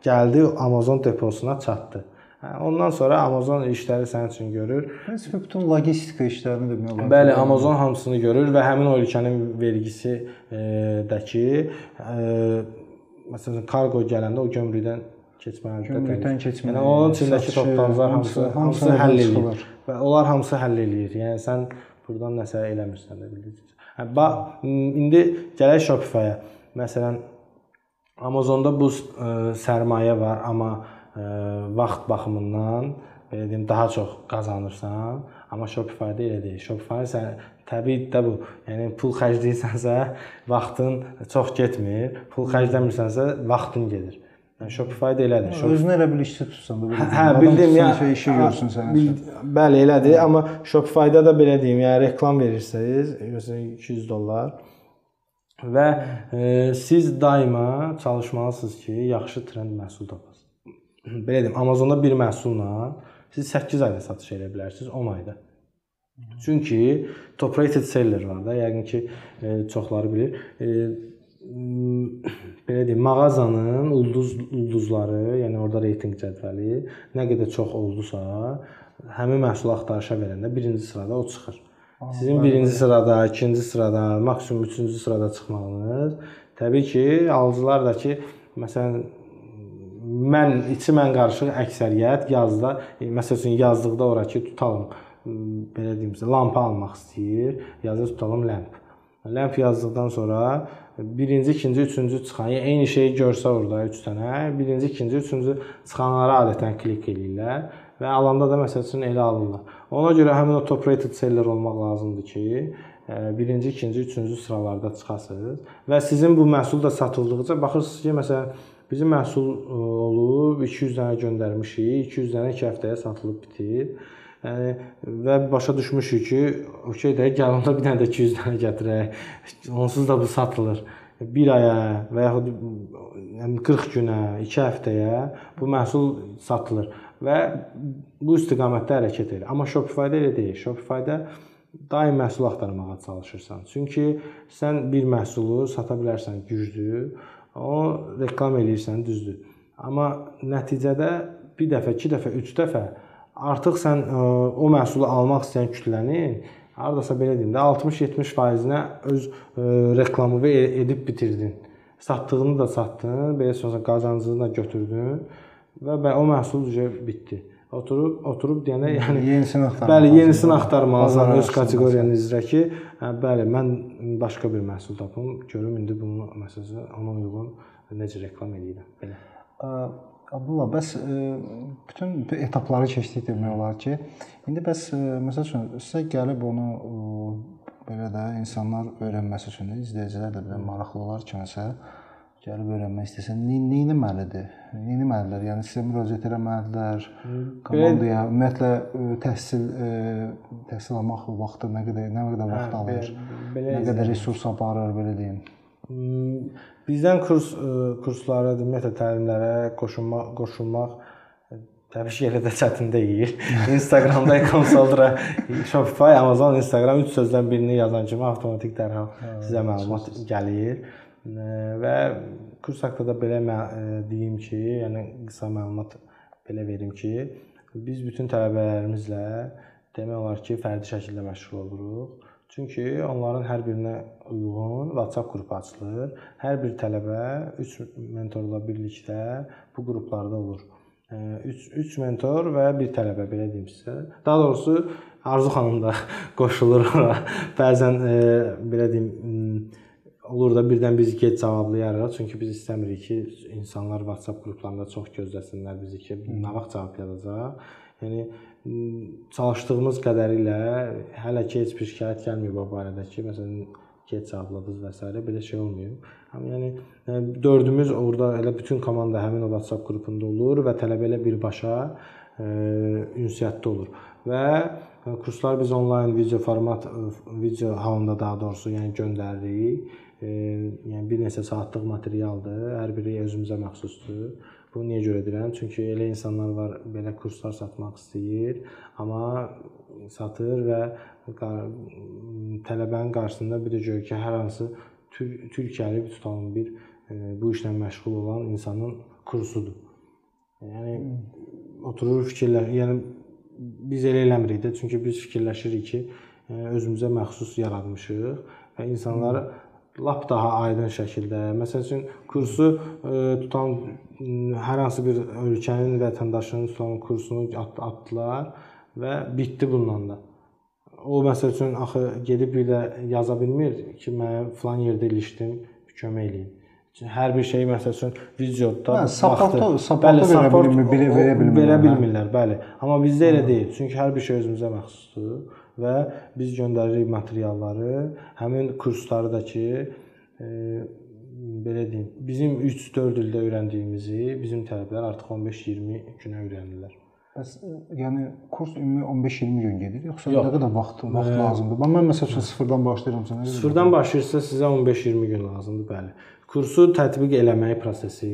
gəldi Amazon deposuna çatdı. Hə, ondan sonra Amazon işləri sənin üçün görür. Bəs bütün logistika işlərini demək olar. Bəli, Amazon hamısını görür və həmin o ölkənin vergisi e, dəki e, məsələn kargo gələndə o gömrükdən keçməlidir. Gömrükdən keçməlidir. Yəni onun içindəki toplantılar hamısı hamısı həll edir. Və onlar hamısı həll eləyir. Yəni sən burdan nəsə eləmirsən də bildiniz. Hə, indi gələk Shopify-a. Məsələn Amazonda bu ə, e, sərmayə var, amma vaxt baxımından belə deyim, daha çox qazanırsan, amma Shopify-da elə deyil. Shopify sən təbii də bu. Yəni pul xərcləyirsənsə, vaxtın çox getmir. Pul xərcləmirsənsə, vaxtın gedir. Yəni Shopify-da elədir. Shopify... Özünü elə bil işçi tutsan da belə. Hə, bildim ya. Şey işi görsün sənə. Bəli, elədir, amma Shopify-da da belə deyim, yəni reklam verirsiniz, məsələn 200 dollar və e, siz daima çalışmalısınız ki, yaxşı trend məhsul tapasınız. (clears throat) Belə deyim, Amazonda bir məhsulla siz 8 ayda satış edə bilərsiniz, 10 ayda. Çünki top rated seller var da, yəqin ki, e, çoxları bilir. E, (clears throat) belə deyim, mağazanın ulduz ulduzları, yəni orada reytinq cədvəli nə qədər çox oldusa, həmin məhsulu axtarışa verəndə birinci sırada o çıxır. Sizin birinci sırada, ikinci sırada, maksimum üçüncü sırada çıxmağınız təbii ki, alıcılar da ki, məsələn mən içi mən qarışıq əksəriyyət yazda, məsəl üçün yazdıqda ora ki, tutalım belə deyim sizə, lampa almaq istəyir, yazır tutalım lamp. Lamp yazdıqdan sonra birinci, ikinci, üçüncü çıxan, yəni eyni şeyi görsə orada 3 dənə, birinci, ikinci, üçüncü çıxanlara adətən klik eləyirlər və alanda da məsəl üçün elə alırlar. Ona görə həmin o top rated seller olmaq lazımdır ki, birinci, ikinci, üçüncü sıralarda çıxasınız və sizin bu məhsul da satıldıqca baxırsınız ki, məsələn bizim məhsul olub 200 dənə göndərmişik, 200 dənə 2 həftəyə satılıb bitir. Yəni və başa düşmüşük ki, okey də gəl onda bir dənə də 200 dənə gətirək. Onsuz da bu satılır. Bir aya və yaxud yəni 40 günə, 2 həftəyə bu məhsul satılır və bu istiqamətdə hərəkət edir. Amma Shopify-da elə deyil. Shopify-da daim məhsul axtarmağa çalışırsan. Çünki sən bir məhsulu sata bilərsən güclü, o reklam eləyirsən düzdür. Amma nəticədə bir dəfə, 2 dəfə, 3 dəfə artıq sən ə, e, o məhsulu almaq istəyən kütlənin hardasa belə deyim də 60-70%-nə öz ə, e, reklamını edib bitirdin. Satdığını da satdın, belə sonra qazancını da götürdün və bə o məhsul üzə bitdi. Oturub oturub deyəndə yəni yenisini axtarmaq. Bəli, yenisini axtarmalısan öz kateqoriyanı üzrə ki, hə, bəli, mən başqa bir məhsul tapım, görüm indi bunu məsələn ona uyğun necə reklam eləyirəm. Belə. Abdullah, bəs e, bütün etapları keçdik demək olar ki, indi bəs e, məsəl üçün sizə gəlib onu belə də insanlar öyrənməsi üçün izləyicilər də belə maraqlı olar kiməsə gəlib öyrənmək istəsə, nə etməlidir? Nə etməlilər? Yəni sizə müraciət etməlidirlər, komandaya, ümumiyyətlə e, təhsil təhsil almaq vaxtı nə qədər nə qədər vaxt hə, alır? Belə, nə qədər resurs aparır, belə deyim. Bizdən kurs e, kurslara, ümumiyyətlə təlimlərə qoşulmaq, qoşulmaq e, təbii ki, elə də çətin deyil. (laughs) Instagramda Consultra, Shopify, Amazon, Instagram üç sözdən birini yazan kimi avtomatik dərhal sizə məlumat gəlir. E, və kurs haqqında da belə deyim ki, yəni qısa məlumat belə verim ki, biz bütün tələbələrimizlə demək olar ki, fərdi şəkildə məşğul oluruq Çünki onların hər birinə uyğun WhatsApp qrupu açılır. Hər bir tələbə 3 mentorla birlikdə bu qruplarda olur. 3 3 mentor və bir tələbə belə deyim sizə. Daha doğrusu Arzu xanım da (laughs) qoşulur ora. Bəzən e, belə deyim olur da birdən biz gec cavablayarıq. Çünki biz istəmirik ki, insanlar WhatsApp qruplarında çox gözləsinlər bizi ki, nə vaxt cavab yazacaq. Yəni çalışdığımız qədərilə hələ ki heç bir şikayət gəlməyib bu barədə ki, məsələn gec cavabladınız və s. belə şey olmayıb. Amma yəni e, dördümüz orada elə bütün komanda həmin o WhatsApp qrupunda olur və tələbə ilə birbaşa e, ünsiyyətdə olur. Və e, kurslar biz onlayn video format video halında daha doğrusu yəni göndəririk. E, yəni bir neçə saatlıq materialdır. Hər biri özümüzə məxsusdur. Bunu niyə görə deyirəm? Çünki elə insanlar var, belə kurslar satmaq istəyir, amma satır və tələbənin qarşısında bir də görür ki, hər hansı Türkiyəli tutalım bir e, bu işlə məşğul olan insanın kursudur. Yəni oturur fikirlər, yəni biz elə eləmirik də, çünki biz fikirləşirik ki, e, özümüzə məxsus yaratmışıq və insanları lap daha aydın şəkildə, məsəl üçün kursu e, tutan hər hansı bir ölkənin vətəndaşının tutan kursunu atdılar və bitdi bununla da. O məsəl üçün axı gedib bir də yaza bilmir ki, mən falan yerdə ilişdim, kömək eləyin. hər bir şeyi məsəl üçün videoda Hə, supportu bəli, verə bilmir, belə verə bilmirlər, Verə hə. bilmirlər, bəli. Amma bizdə elə deyil. Çünki hər bir şey özümüzə məxsusdur və biz göndəririk materialları, həmin kursları da ki, e, belə deyim, bizim 3-4 ildə öyrəndiyimizi bizim tələbələr artıq 15-20 günə öyrənirlər. Bəs ə, yəni kurs ümumi 15-20 gün gedir, yoxsa Yox. nə qədər vaxt vaxt lazımdır? Bax mən məsəl üçün sıfırdan başlayıramsa nə qədər? Sıfırdan başlayırsa sizə 15-20 gün lazımdır, bəli. Kursu tətbiq eləmək prosesi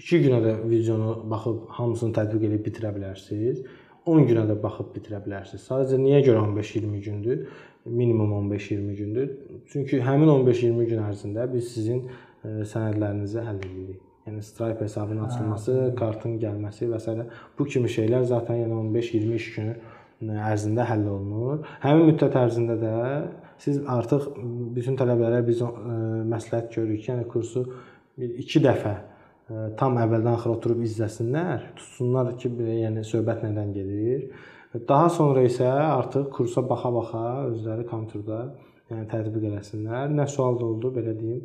2 günə də videonu baxıb hamısını tətbiq edib bitirə bilərsiniz. 10 günə də baxıb bitirə bilərsiniz. Sadəcə niyə görə 15-20 gündür? Minimum 15-20 gündür. Çünki həmin 15-20 gün ərzində biz sizin e, sənədlərinizi həll edirik. Yəni Stripe hesabının açılması, kartın gəlməsi və s. bu kimi şeylər zaten yəni 15-20 iş günü e, ərzində həll olunur. Həmin müddət ərzində də siz artıq bütün tələbələrə biz ə, məsləhət görürük ki, yəni kursu bir 2 dəfə tam əvvəldən axıra oturub izləsinlər, tutsunlar ki, yəni söhbət nədən gedir. Daha sonra isə artıq kursa baxa-baxa özləri kompüterdə yəni tətbiq eləsinlər. Nə sual da oldu, belə deyim,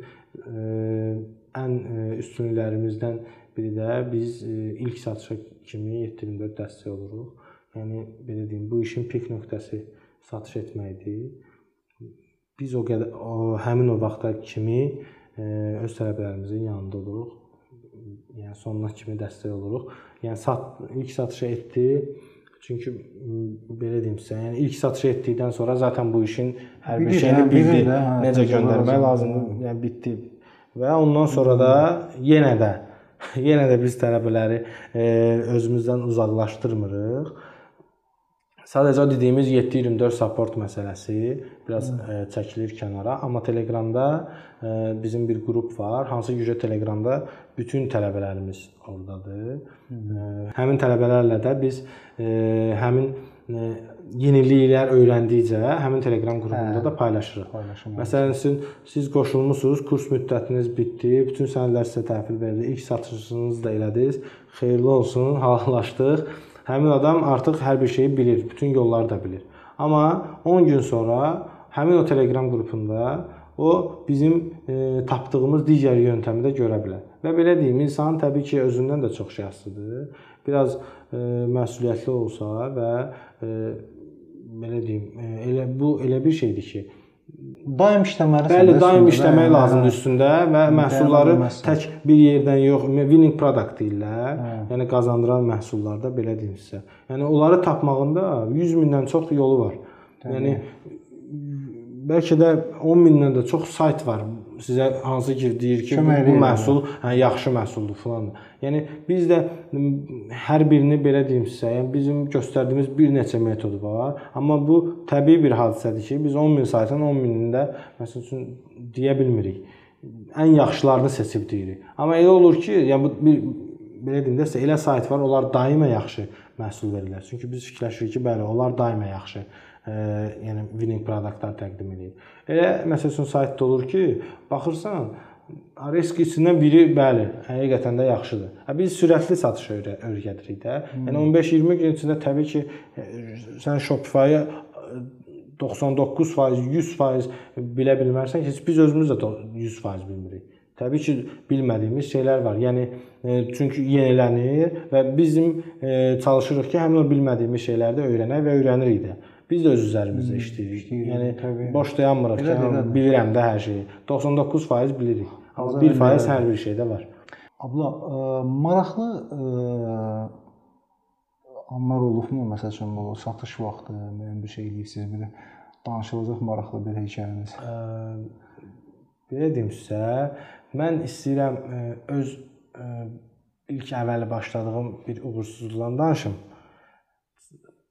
ən üstünlüklərimizdən biri də biz ilk satışa kimi 724 dəstək oluruq. Yəni belə deyim, bu işin pik nöqtəsi satış etməkdir. Biz o qədər o həmin o vaxta kimi öz tələbələrimizin yanında oluruq. Yəni sonuna kimi dəstək oluruq. Yəni sat ilk satışı etdi. Çünki belə deyim sizə, yəni ilk satışı etdikdən sonra zaten bu işin hər bir şeyini bilir bildi. də, hə, Necə göndərmək lazımdır. lazımdır, yəni bitdi. Və ondan sonra da yenə də (laughs) yenə də biz tələbələri e, özümüzdən uzaqlaşdırmırıq. Sadəcə dediyimiz 7/24 support məsələsi biraz ə, çəkilir kənara, amma Telegramda ə, bizim bir qrup var, hansı ki Telegramda bütün tələbələrimiz ordadır. Ə, həmin tələbələrlə də biz ə, həmin ə, yeniliklər öyrəndikcə həmin Telegram qrupunda da paylaşırıq. Paylaşım. Məsələn, siz, siz qoşulmusunuz, kurs müddətiniz bitdi, bütün sənədlər sizə təhvil verildi, ilk satışınızı da elədiniz. Xeyirli olsun, (laughs) halallaşdıq. Həmin adam artıq hər bir şeyi bilir, bütün yolları da bilir. Amma 10 gün sonra həmin o Telegram qrupunda o bizim e, tapdığımız digər yöntəmi də görə bilər. Və belə deyim, insan təbii ki, özündən də çox asılıdır. Biraz e, məsuliyyətli olsa və e, belə deyim, e, elə bu elə bir şeydir ki, daim işləməlisən. Bəli, daim işləmək hə, lazımdır üstündə və məhsulları tək bir yerdən yox, winning product deyirlər. Hə. Yəni qazandıran məhsullarda belə deyim sizə. Yəni onları tapmağında 100 mindən çox yolu var. Yəni bəlkə də 10 mindən də çox sayt var. Sizə hansı ki deyir ki, bu, bu eləyir, məhsul hə, yaxşı məhsuldur falan. Yəni biz də hər birini belə deyim sizə, yəni bizim göstərdiyimiz bir neçə metod var, amma bu təbii bir hadisədir ki, biz 10 min saytın 10 minində məsəl üçün deyə bilmirik. Ən yaxşılarını seçib deyirik. Amma elə olur ki, yəni bu bir belə deyim də sizə elə sayt var, onlar daima yaxşı məhsul verirlər. Çünki biz fikirləşirik ki, bəli, onlar daima yaxşı yəni winning produktlar təqdim edir. Elə məsəl üçün saytda olur ki, baxırsan risk içindən biri bəli, həqiqətən də yaxşıdır. Hə biz sürətli satış öyrə öyrədirik də. Yəni 15-20 gün içində təbii ki, ə, sən Shopify-ı 99%, 100% bilə bilmərsən ki, heç biz özümüz də 100% bilmirik. Təbii ki, bilmədiyimiz şeylər var. Yəni e, çünki yenilənir və bizim e, çalışırıq ki, həmin o bilmədiyimiz şeyləri də öyrənək və öyrənirik də. Biz də öz üzərimizdə işləyirik. işləyirik, Yəni təbii. boş dayanmırıq Elədir, yəni, elədir. bilirəm də hər şeyi. 99% bilirik. Amma Azər 1% elədir. hər bir şeydə var. Abla, ə, maraqlı ə, anlar olubmu? Məsəl üçün bu satış vaxtı müəyyən bir şey eləyirsiniz, bir də danışılacaq maraqlı bir hekayəniz. Ə, belə deyim sizə, mən istəyirəm ə, öz ə, ilk əvvəl başladığım bir uğursuzluqdan danışım.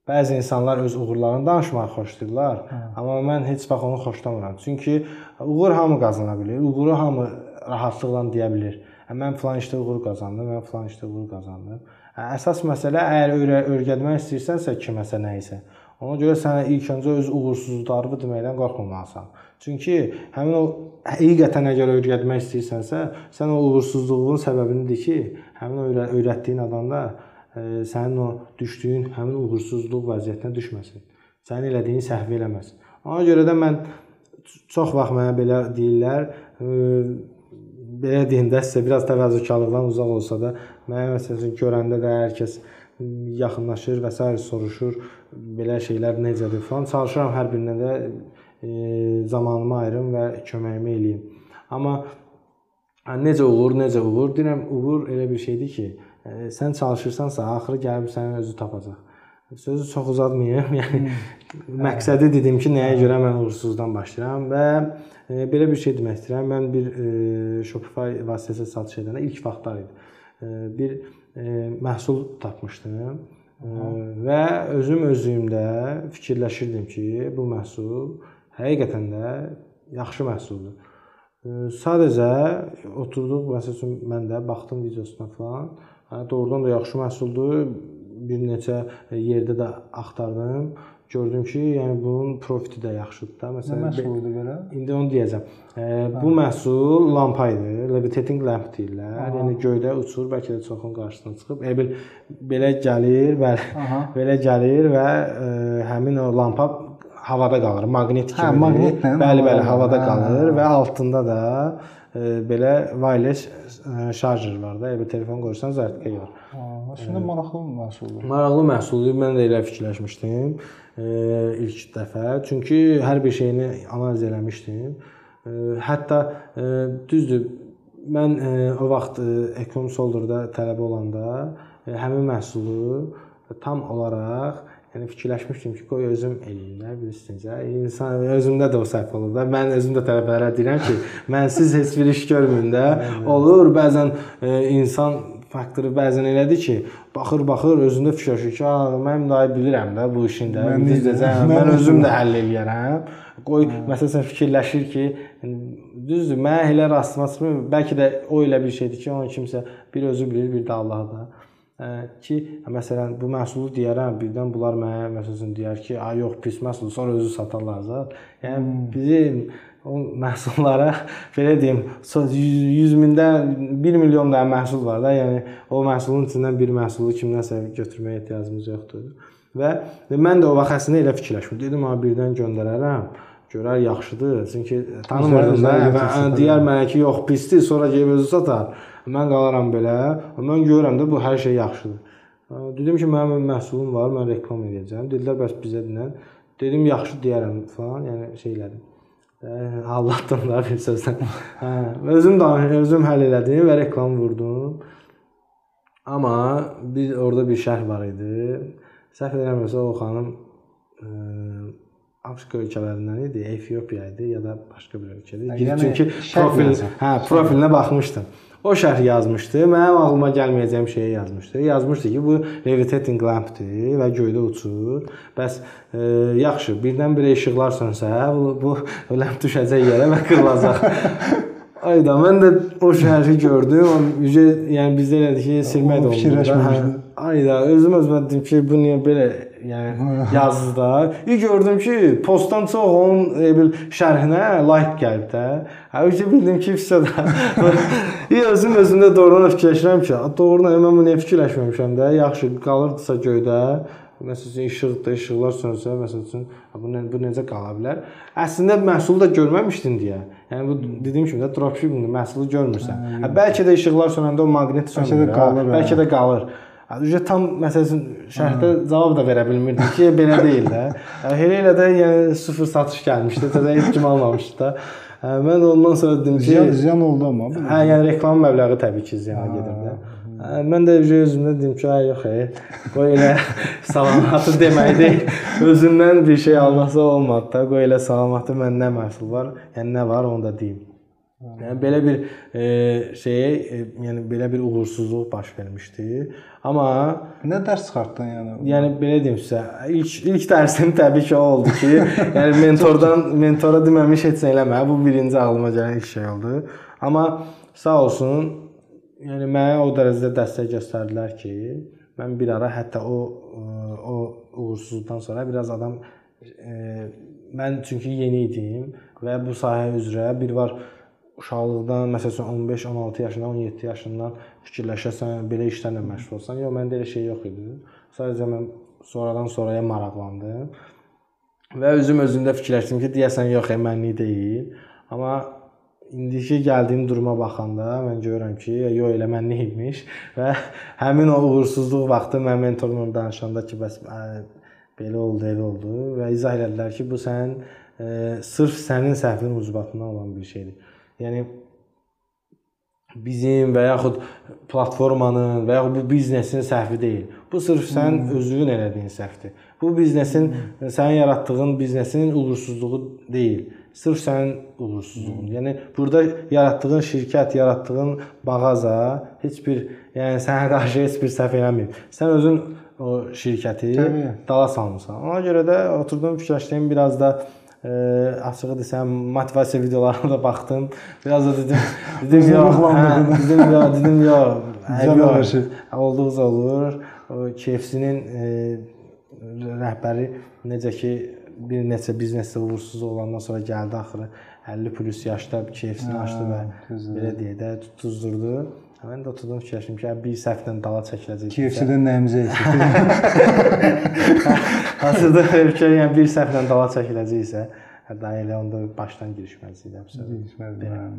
Bəzi insanlar öz uğurlarını danışmağı xoşlayırlar, amma mən heç vaxt onu xoşlamıram. Çünki uğur hamı qazana bilir, uğuru hamı rahatlıqla deyə bilir. Hə, Mən falan işdə uğur qazandım, mən falan işdə uğur qazandım. Hə, Əsas məsələ əgər öyrə öyrətmək istəyirsənsə kiməsə nə isə, ona görə sənə ilk öncə öz uğursuzluqlarını deməkdən qorxmamalısan. Çünki həmin o həqiqətən əgər öyrətmək istəyirsənsə, sən o uğursuzluğun səbəbini de ki, həmin öyrətdiyin adamda sənin o düşdüyün həmin uğursuzluq vəziyyətinə düşməsin. Sənin elədiyin səhvi eləməsin. Ona görə də mən çox vaxt mənə belə deyirlər, belə deyim də sizə biraz təvazökarlıqdan uzaq olsa da mənə məsələn görəndə də hər kəs yaxınlaşır və s. soruşur belə şeylər necədir falan. Çalışıram hər birinə də e, zamanımı ayırım və köməyimi eləyim. Amma necə olur, necə olur? Deyirəm, uğur elə bir şeydir ki, e, sən çalışırsansa, axırı gəlib sənin özü tapacaq. Sözü çox uzatmayım. (laughs) Yəni məqsədi dedim ki, nəyə görə mən uğursuzdan başlayıram və e, belə bir şey demək istəyirəm. Mən bir e, Shopify vasitəsilə satış edəndə ilk vaxtlar idi. E, bir e, məhsul tapmışdım e, və özüm özlüyümdə fikirləşirdim ki, bu məhsul həqiqətən də yaxşı məhsuldur. Sadəcə oturduq, məsələn, mən də baxdım videosuna falan. Hə, doğrudan da yaxşı məhsuldur bir neçə yerdə də axtardım. Gördüm ki, yəni bunun profiti də yaxşıdır da. Məsələn, nə məhsuldur belə? İndi onu deyəcəm. E, bu məhsul lampa idi. Levitating lamp deyirlər. Aha. Yəni göydə uçur, bəlkə də çoxun qarşısına çıxıb. E bil belə gəlir, bəli. (laughs) Belə gəlir və e, həmin o lampa havada qalır. Maqnit kimi. Hə, maqnitlə. Bəli, bəli, havada qalır və altında da e, belə wireless e, şarjer var da. Yəni telefon qoyursan zərtqə gəlir. Əslində maraqlı məhsuldur. Maraqlı məhsuldur. Mən də elə fikirləşmişdim e, ilk dəfə. Çünki hər bir şeyini analiz eləmişdim. E, hətta e, düzdür, mən e, o vaxt e, Ekonom Solderdə tələbə olanda e, həmin məhsulu tam olaraq Yəni fikirləşmişdim ki, qoy özüm eləyim də, bilirsiniz də. İnsan özümdə də o səhv olur da. Mən özüm də tələbələrə deyirəm ki, (laughs) mənsiz heç bir iş görməyin də. Olur, bəzən e, insan faktoru bəzən elədir ki, baxır, baxır, özündə fikirləşir ki, "A, mən daha bilirəm də bu işin də, biləcəm, mən özüm də həll eləyərəm." Qoy məsələn fikirləşir ki, düzdür, mən elə rastıma çıxmır. Bəlkə də o elə bir şeydir ki, onu kimsə bir özü bilir, bir də Allah da ki, məsələn, bu məhsulu deyərəm, birdən bunlar mənə məsələn deyər ki, "Ay yox, pis məhsul, sonra özü satarlar zət." Yəni hmm. bizim o məhsullara (laughs) belə deyim, 100 mindən 1 milyon dənə məhsul var da, yəni o məhsulun içindən bir məhsulu kimdənsə götürməyə ehtiyacımız yoxdur. Və mən də o vaxt əslində elə fikirləşdim. Dedim, "Ha, birdən göndərərəm." Görər yaxşıdır. Çünki tanımırdım da. Və deyər mənə ki, "Yox, pisdir." Sonra gəlib özü satar. Mən qalaram belə. Mən görürəm də bu hər şey yaxşıdır. Dedim ki, mənim məhsulum var, mən reklam edəcəm. Dedilər, bəs bizə dinən. Dedim, yaxşı deyərəm falan, yəni şey elədim. Allatdım da bir sözlə. Hə, özüm danış, özüm həll elədim və reklam vurdum. Amma bir orada bir şərh var idi. Səhv eləmirəmsə o xanım ə, Afrika ölkələrindən idi, Efiopiya idi ya da başqa bir ölkədə. Yəni, Çünki profil, hə, profilinə baxmışdım. O şərh yazmışdı. Mənim ağlıma gəlməyəcəyim şeyi yazmışdı. Yazmışdı ki, bu levitating lampdır və göydə uçur. Bəs e, yaxşı, birdən-birə işıqlar sönsə, bu, bu lamp düşəcək yerə və qırılacaq. (laughs) Ayda mən də o şərhi gördüm. O yəni bizdə elədir ki, silmək də olmur. Ayda özüm özümə dedim ki, bu niyə belə yəni yazdı da. İlk gördüm ki, postdan çox onun e, bil şərhinə like gəlib də. Hə, o bildim ki, vəsə də. (laughs) özüm özümdə doğrudan fikirləşirəm ki, doğrudan mən bunu fikirləşməmişəm də. Yaxşı qalırdısa göydə. Məsələn, işıqdır, işıqlar sönsə, məsələn, bu ne, bu necə qala bilər? Əslində məhsulu da görməmişdin deyə. Yəni bu dediyim kimi də dropshipping məhsulu görmürsən. Hə, bəlkə də işıqlar sönəndə o maqnit sönür. Bəlkə də qalır. Bəlkə də qalır. Ücə tam məsələn şərhdə cavab da verə bilmirdim ki, belə deyil də. (laughs) Elə elə də yəni sıfır satış gəlmişdi, təzə heç kim almamışdı da. Mən də ondan sonra dedim ki, ziyan, ziyan oldu amma. Hə, yəni reklam məbləği təbii ki, ziyana gedirdi. Mən də özümdə dedim ki, ay yox, ey, qoy elə (laughs) salamatı deməkdir. Özündən bir şey almasa olmadı da. Qoy elə salamatı mən nə məhsul var, yəni nə var onu da deyim. Yəni belə bir e, şeyə, e, yəni belə bir uğursuzluq baş vermişdi. Amma nə dərs çıxartdın yəni? Yəni belə deyim sizə, ilk ilk dərsim təbii ki o oldu ki, yəni mentordan mentora deməmiş heç nə eləmə. Bu birinci ağlıma gələn ilk şey oldu. Amma sağ olsun, yəni mənə o dərəcədə dəstək göstərdilər ki, mən bir ara hətta o o uğursuzluqdan sonra biraz adam e, mən çünki yeni idim və bu sahə üzrə bir var uşaqlıqdan, məsələn 15-16 yaşından, 17 yaşından fikirləşəsən, belə işlərlə məşğul olsan, yox məndə elə şey yox idi. Sadəcə mən sonradan sonraya maraqlandım. Və özüm özümdə fikirləşdim ki, deyəsən yox, mənlik deyil. Amma indiki gəldiyim duruma baxanda mən görürəm ki, yox elə mən nə imiş və həmin o uğursuzluq vaxtı mən mentorumla danışanda ki, bəs ə, belə oldu, elə oldu və izah elədilər ki, bu sənin ə, sırf sənin səhvin ucbatından olan bir şeydir. Yəni bizim və yaxud platformanın və yaxud bu biznesin səhvi deyil. Bu sırf sən hmm. özünün elədiyin səhvdir. Bu biznesin hmm. sənin yaratdığın biznesin uğursuzluğu deyil. Sırf sənin uğursuzluğun. Hmm. Yəni burada yaratdığın şirkət, yaratdığın mağaza heç bir, yəni sənə qarşı heç bir səhv eləməyib. Sən özün o şirkəti Təbii. dala salmısan. Ona görə də oturdum fikirləşdim biraz da açığı desəm motivasiya videolarına da baxdım. Biraz da dedim, dedim yox, hə, dedim yox, dedim yox. Yox, olduqca olur. KFC-nin rəhbəri necə ki bir neçə biznesdə uğursuz olandan sonra gəldi axırı 50 plus yaşda KFC-ni açdı və belə deyək də tutuzdurdu. Mən də oturdum fikirləşdim ki, bir səhvlə dala çəkiləcək. KFC-dən nəyimizə eksik? Hazırda fikir, yəni bir səhvlə dala çəkiləcəksə, hətta elə onda başdan girişməlisən də. Girişməlisən.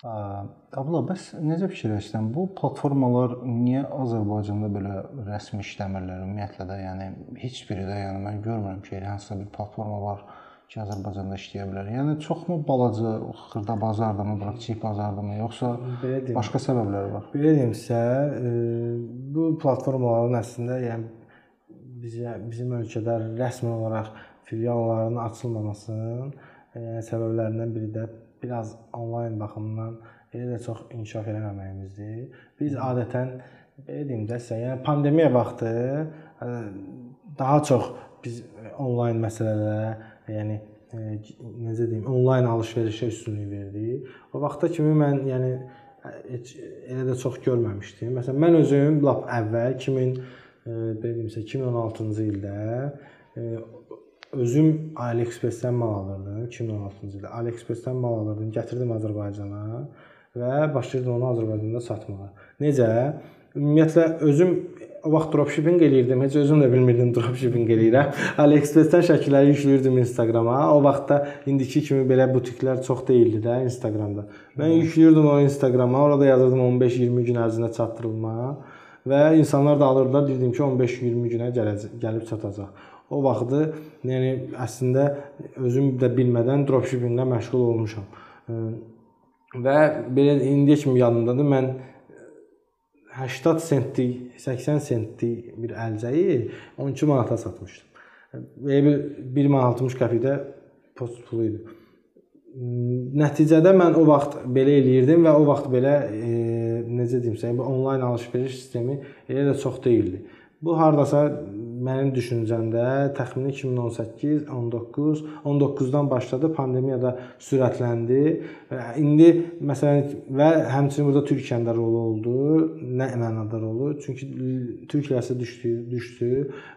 Abla, bəs necə fikirləşsən? Bu platformalar niyə Azərbaycanda belə rəsmi işləmirlər ümumiyyətlə də? Yəni heç biri də, yəni mən görmürəm ki, hansısa bir platforma var ki, Azərbaycanda işləyə bilər? Yəni çoxmu balaca xırda bazardırmı, bura kiçik bazardırmı, yoxsa deyim, başqa səbəbləri var? Belə deyim sizə, e, bu platformaların əslində yəni bizə bizim ölkədə rəsmi olaraq filialların açılmamasının yəni səbəblərindən biri də biraz onlayn baxımından elə də çox inkişaf eləməməyimizdir. Biz adətən belə deyim də sizə, yəni pandemiya vaxtı daha çox biz onlayn məsələlərə yəni e, necə deyim, onlayn alış-verişə üstünlük verdi. O vaxta kimi mən yəni heç elə də çox görməmişdim. Məsələn, mən özüm lap əvvəl 2000 e, belə deyimsə 2016-cı ildə e, özüm AliExpress-dən mal alırdım 2016-cı ildə. AliExpress-dən mal alırdım, gətirdim Azərbaycana və başladım onu Azərbaycanda satmağa. Necə? Ümumiyyətlə özüm o vaxt dropshipping eləyirdim. Heç özüm də bilmirdim dropshipping eləyirəm. (laughs) AliExpress-dən şəkilləri yükləyirdim Instagrama. O vaxtda indiki kimi belə butiklər çox deyildi də Instagramda. Mən yükləyirdim o Instagrama. Orada yazırdım 15-20 gün ərzində çatdırılma və insanlar da alırdılar. Deyirdim ki, 15-20 günə gələcək, gəlib çatacaq. O vaxtı yəni əslində özüm də bilmədən dropshippinglə məşğul olmuşam. Və belə indiyə kimi yadımdadır. Mən 80 sentlik, 80 sentlik bir əlcəyi 12 manata satmışdım. Və bir 1 manat 60 qəpikdə post pulu idi. Nəticədə mən o vaxt belə eləyirdim və o vaxt belə e, necə deyimsə, bu onlayn alış-veriş sistemi elə də çox deyildi. Bu hardasa mənim düşüncəmdə təxmini 2018, 19, 19-dan başladı, pandemiya da sürətləndi. İndi məsələn və həmçinin burada Türkiyənin də rolu oldu. Nə mənada rolu? Çünki Türk lirası düşdü, düşdü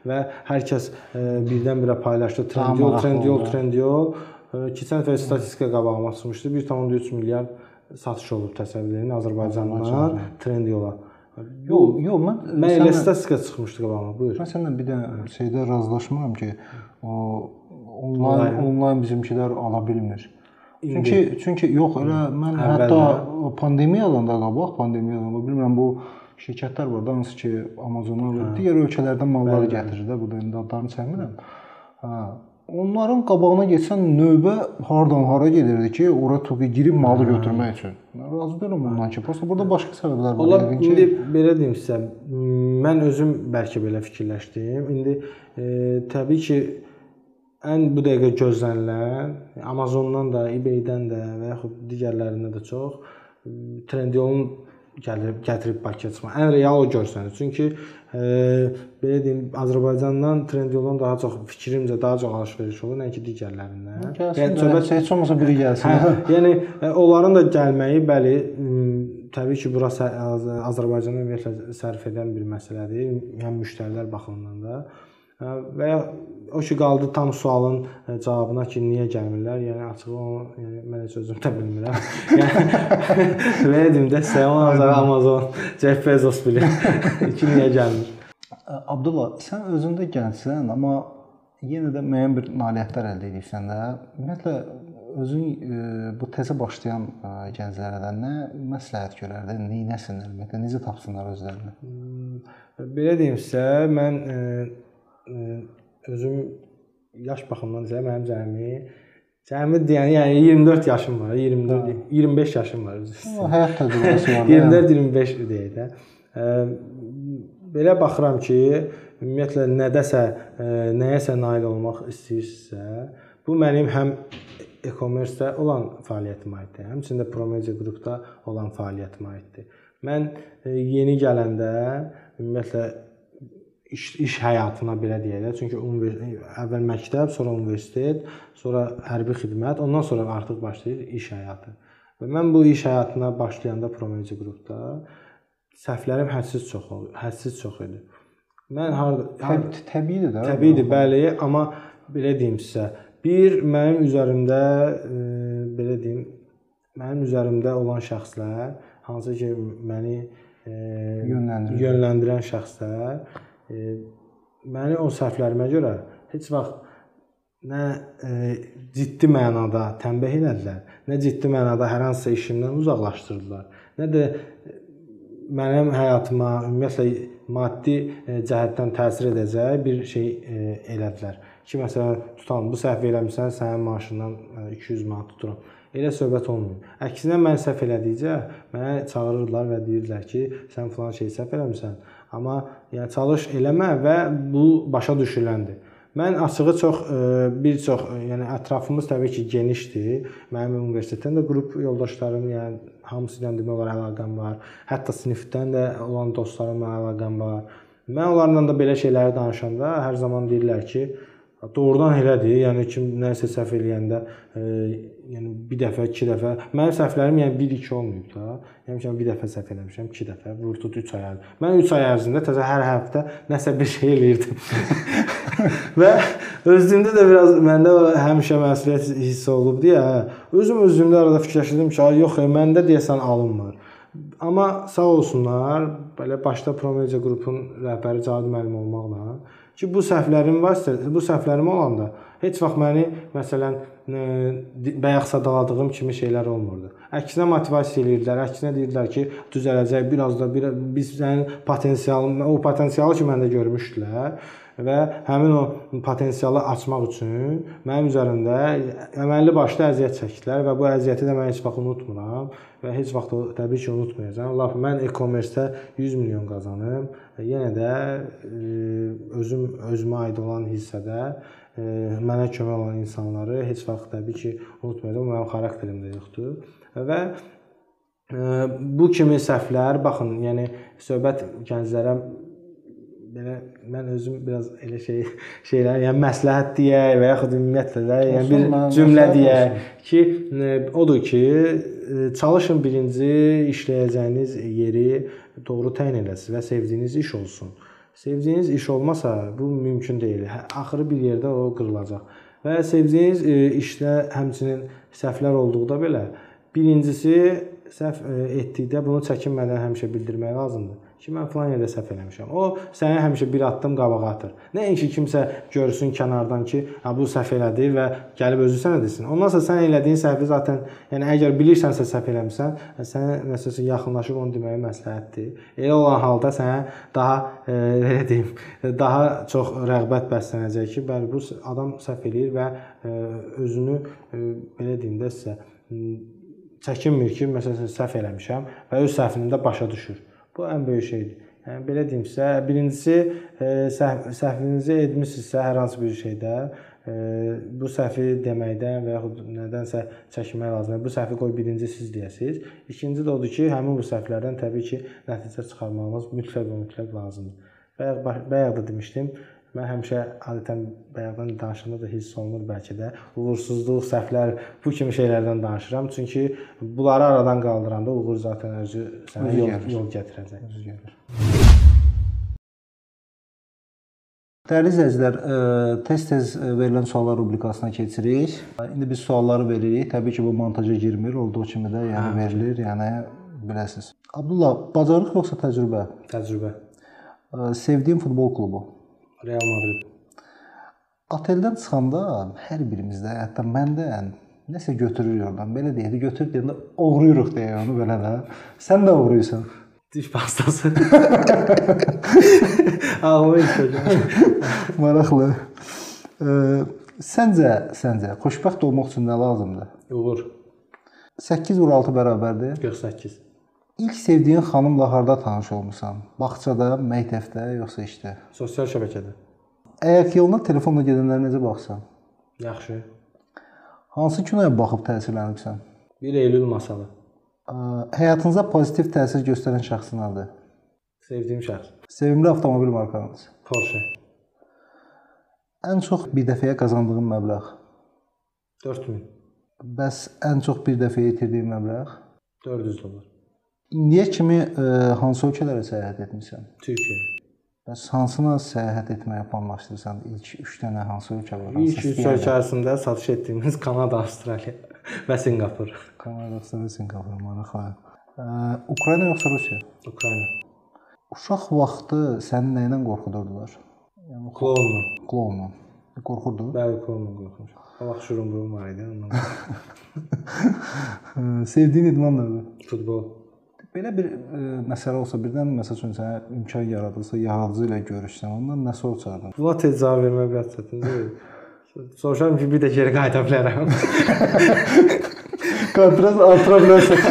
və hər kəs e, birdən-birə paylaşdı. Trendyol, Trendyol, Trendyol. E, keçən dəfə statistika qabağıma çıxmışdı. 1.3 milyard satış olub təsəvvür edin Azərbaycandan Trendyol-a. Yox, yox, mən mən elə statistika çıxmışdı qabağıma. Buyur. Mən səndən bir də şeydə razılaşmıram ki, o onlayn onlayn bizimkilər ala bilmir. Çünki İndi. çünki yox, elə mən hətta pandemiyadan da qabaq, pandemiyadan da bilmirəm bu şirkətlər var da hansı ki Amazon-dan və digər ölkələrdən malları gətirir də, bu da indi adlarını çəkmirəm. Hə, Onların qabağına getsən növbə hardan hara gedirdi ki, ora toqi girib malı götürmək üçün. Mən razı deyiləm bundan ki, prosta burada başqa səbəblər var. Ola ki, indi belə deyim sizə, mən özüm bəlkə belə fikirləşdim. İndi e, təbii ki, ən bu dəqiqə gözlənilən Amazondan da, eBay-dən də və yaxud digərlərindən də çox Trendyolun gəlib gətirib Bakıya çıxma. Ən real o görsənir. Çünki e, belə deyim, Azərbaycandan Trendyoldan daha çox fikrimcə daha çox alış-veriş olur, nəinki digərlərindən. Yəni söhbət heç olmasa biri gəlsin. Hə, yəni e, onların da gəlməyi, bəli, təbii ki, bura Azərbaycana ümumiyyətlə sərf edən bir məsələdir, həm müştərilər baxımından da. Və ya o ki qaldı tam sualın e, cavabına ki, niyə gəlmirlər? Yəni açığı onu yəni mən heç özüm də bilmirəm. (laughs) yəni (laughs) deyim də, Amazon, Amazon, Jeff Bezos bilir (laughs) ki, niyə gəlmir. Abdullah, sən özündə gəncsən, amma yenə də müəyyən bir nailiyyətlər əldə edirsən də. Ümumiyyətlə özün e, bu təzə başlayan e, gənclərə nə məsləhət görərdin? Nəynəsinlər, ümumiyyətlə necə tapsınlar özlərini? Belə deyim sizə, mən e, özüm yaş baxımından isə mənim cəmi cəmi deyəni, yəni 24 yaşım var, 24 ha. 25 yaşım var özü. Həyat təcrübəsi var. (laughs) 24-25 deyək də. Belə baxıram ki, ümumiyyətlə nədəsə, nəyəsə nail olmaq istəyirsinizsə, bu mənim həm e-commerce-də olan fəaliyyətimə aiddir. Həmçinin də Promedia qrupda olan fəaliyyətimə aiddir. Mən e, yeni gələndə ümumiyyətlə iş, iş həyatına belə deyək də, çünki əvvəl məktəb, sonra universitet, sonra hərbi xidmət, ondan sonra artıq başlayır iş həyatı. Və mən bu iş həyatına başlayanda Promedia qrupda səhvlərim hədsiz çox hədsiz çox idi. Mən harda Təb təbiidir də. Təbiidir, bəli, amma belə deyim sizə, bir mənim üzərimdə e, belə deyim, mənim üzərimdə olan şəxslər hansı ki məni e, yönləndirən şəxslər məni o səhvlərimə görə heç vaxt nə e, ciddi mənada tənbih elədilər, nə ciddi mənada hər hansısa işimdən uzaqlaşdırdılar, nə də mənim həyatıma ümumiyyətlə maddi cəhətdən təsir edəcək bir şey e, elədilər. Ki məsələn tutalım bu səhv eləmisən, sənin maaşından 200 manat tuturam. Elə söhbət olmuyor. Əksinə mən səhv elədikcə mənə çağırırlar və deyirdilər ki, sən falan şey səhv eləmisən. Amma yəni çalış eləmə və bu başa düşüləndir. Mən açığı çox bir çox, yəni ətrafımız təbii ki, genişdir. Mənim universitetdən də qrup yoldaşlarım, yəni hamısı ilə demək olar əlaqəm var. Hətta sinifdən də olan dostlarımla əlaqəm var. Mən onlarla da belə şeyləri danışanda hər zaman deyirlər ki, doğrudan elədir. Yəni kim nəsə səhv eləyəndə, e, yəni bir dəfə, iki dəfə, mənim səhvlərim yəni 1-2 olmayıb da. Yəni bir dəfə səhv eləmişəm, 2 dəfə, vurtut 3 ay. Mən 3 ay ərzində təzə hər həftə nəsə bir şey eləyirdim. (laughs) Və özümdə də biraz məndə həmişə məsuliyyət hissi olub deyə, özüm özümdə arada fikirləşirdim ki, yox, məndə deyəsən alınmır. Amma sağ olsunlar, belə başda Promedia qrupun rəhbəri Cavad müəllim olmaqla ki, bu səhvlərim varsa, bu səhvlərim olanda heç vaxt məni məsələn e, bayaq sadaladığım kimi şeylər olmurdu. Əksinə motivasiya eləyirdilər. Əksinə deyirdilər ki, düzələcək, biraz da bir biz sənin potensialın, o potensialı ki məndə görmüşdülər və həmin o potensialı açmaq üçün mənim üzərimdə əməlli başlı əziyyət çəkdilər və bu əziyyəti də mən heç vaxt unutmuram və heç vaxt təbii ki, unutmayacağam. Lap mən e-commerce-də 100 milyon qazanım. Yenə də özüm özümə aid olan hissədə mənə kömək olan insanları heç vaxt təbii ki, unutmayacağam. Mənim xarakterimdə yoxdur. Və bu kimi səhvlər, baxın, yəni söhbət gənclərə belə mən özüm biraz elə şey şeylər, yəni məsləhət deyək və yaxud ümumiyyətlə də yəni bir cümlə deyək ki, odur ki, çalışın birinci işləyəcəyiniz yeri doğru təyin edəsiniz və sevdiyiniz iş olsun. Sevdiyiniz iş olmasa bu mümkün deyil. Hə, axırı bir yerdə o qırılacaq. Və sevdiyiniz işdə həmçinin səhvlər olduqda belə birincisi səhv etdikdə bunu çəkinmədən həmişə bildirmək lazımdır ki, mən falan yerdə səhv eləmişəm. O səni həmişə bir addım qabağa atır. Nəinki kimsə görsün kənardan ki, ha bu səhv elədi və gəlib özü sənə desin. Ondan sonra sən elədiyin səhvi zaten, yəni əgər bilirsənsə səhv eləmisən, sənə nəsəsə yaxınlaşıb onu deməyi məsləhətdir. Elə olan halda sənə daha e, belə deyim, daha çox rəğbət bəslənəcək ki, bəli bu adam səhv eləyir və e, özünü e, belə deyim də sizə çəkinmir ki, məsələn səhv eləmişəm və öz səhvini də başa düşür. Bu ən böyük şeydir. Yəni belə deyim sizə, birincisi e, səhv, səhvinizi etmisinizsə hər hansı bir şeydə e, bu səhvi deməkdən və yaxud nədənsə çəkinmək lazımdır. Bu səhvi qoy birinci siz deyəsiniz. İkinci də odur ki, həmin bu səhvlərdən təbii ki, nəticə çıxarmağınız mütləq mütləq lazımdır. Bayaq bayaq da demişdim, Mən həmişə adətən bayaqdan danışanda da hiss olunur bəlkə də uğursuzluq, səhvlər bu kimi şeylərdən danışıram. Çünki bunları aradan qaldıranda uğur zaten özü sənə yol, yol gətirəcək. Özü gəlir. Dəyərli izləyicilər, e, tez-tez verilən suallar rubrikasına keçirik. İndi biz sualları veririk. Təbii ki, bu montaja girmir, olduğu kimi də yəni hə. verilir. Yəni biləsiniz. Abdullah, bacarıq yoxsa təcrübə? Təcrübə. E, sevdiyim futbol klubu? Real Madrid. Oteldən çıxanda hər birimizdə, hətta məndə Nəsə götürür oradan. Belə deyəndə götür deyəndə oğruyuruq deyə onu belə də. Sən də oğruyursan. Diş pastası. (laughs) İlk gəldi. (laughs) Maraqlı. Ə, səncə, səncə xoşbəxt olmaq üçün nə lazımdır? Uğur 8 vur 6 bərabərdir. 48. İlk sevdiyin xanımla harda tanış olmusan? Bağçada, məktəbdə, yoxsa işdə? Sosial şəbəkədə. Əgər yoluna telefonla gedənlərə necə baxsan? Yaxşı. Hansı kinoya baxıb təsirlənibsən? 1 Eylül masalı. Ə, Həyatınıza pozitiv təsir göstərən şəxsin adı? Sevdiyim şəxs. Sevimli avtomobil markanız? Porsche. Ən çox bir dəfəyə qazandığın məbləğ? 4000. Bəs ən çox bir dəfəyə itirdiyin məbləğ? 400 dollar. İndiyə kimi ə, hansı ölkələrə səyahət etmisən? Türkiyə. Bəs hansına səyahət etməyi planlaşdırırsan? İlk 3 dənə hansı ölkə var? İlk Hansı 3 istəyirsən? ölkə arasında satış etdiyimiz (laughs) Kanada, Avstraliya (laughs) və Sinqapur. Kanada, Avstraliya, Sinqapur, maraqlı. Ə, Ukrayna yoxsa Rusiya? Ukrayna. Uşaq vaxtı səni nə ilə qorxudurdular? Yəni Klonla. klonla. Qorxurdu. Bəli, klonla qorxmuşam. O vaxt şurumburum var idi ondan. (laughs) Sevdiyin idman nədir? Futbol. Belə bir ə, məsələ olsa, birdən məsəl üçün sənə imkan yaradılsa, yaradıcı ilə görüşsən, ondan nə soruşardın? Buna tez cavab vermək biraz çətindir. Soruşaram ki, bir də geri qayıda bilərəm. (laughs) Kontrast artıra bilərsən.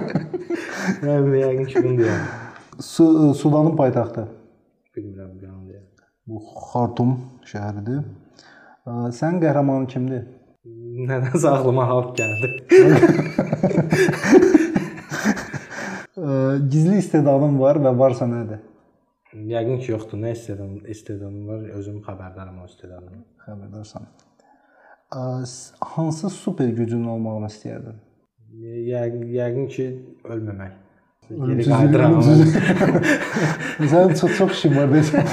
(laughs) Mən yəqin ki, bunu deyirəm. Su, Sudanın paytaxtı. Bilmirəm, deyirəm. Bu Xartum şəhəridir. Ə, Sənin qəhrəmanın kimdir? Nədənsə ağlıma halk gəldi. (laughs) Ə, Gizli istedadın var və varsa nədir? Yəqin ki, yoxdur. Nə istedam, istedamım var, özüm xəbərdaram o istedamdan. Xəbərdarsan. Hansı super gücün olmağını istəyərdin? Yəqin, yəqin ki, ölməmək. Geri qayıdıram. Sənin çox çox işin var deyəsən.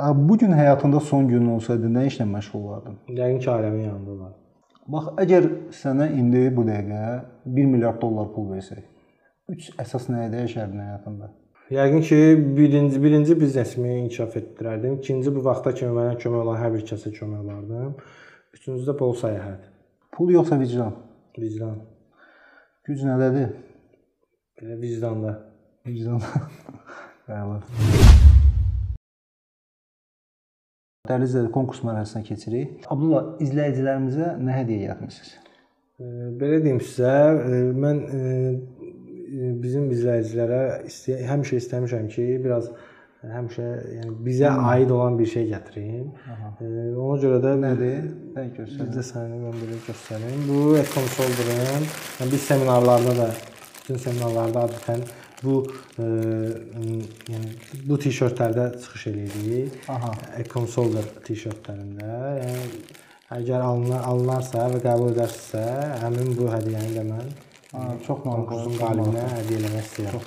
Ə, Bu gün həyatında son günün olsaydı nə işlə məşğul olardın? Yəqin ki, ailəmin yanında olar. Bax, əgər sənə indi bu dəqiqə 1 milyard dollar pul versək, 3 əsas nəyə dəyişərdin həyatında? Yəqin ki, birinci birinci biznesimi inkişaf etdirərdim. İkinci bu vaxta kimi mənə kömək olan hər bir kəsə kömək olardım. Üçüncü də bol səyahət. Pul yoxsa vicdan? Vicdan. Güc nədədir? Belə vicdanda. Vicdan. (laughs) Bəli. Dərli izləyici konkurs mərhələsinə keçirik. Abdullah, izləyicilərimizə nə hədiyyə etmisiniz? E, Belə deyim sizə, e, mən e, e, bizim izləyicilərə istəyə, həmişə istəmişəm ki, biraz həmişə yəni bizə aid olan bir şey gətirim. E, Ona görə də Nədir? Dən göstər. Bir də səni mən belə göstərim. Bu Econsolder'ın yəni biz seminarlarda da bütün seminarlarda adətən bu e, yəni bu tişörtlərdə çıxış eləyirik. Aha. Econsolder tişörtlərində. Yəni əgər alına, alınarsa və qəbul edərsə, həmin bu hədiyyəni də mən Ha, çox maraqlı. konkursun qalibinə hədiyyə eləmək istəyirəm.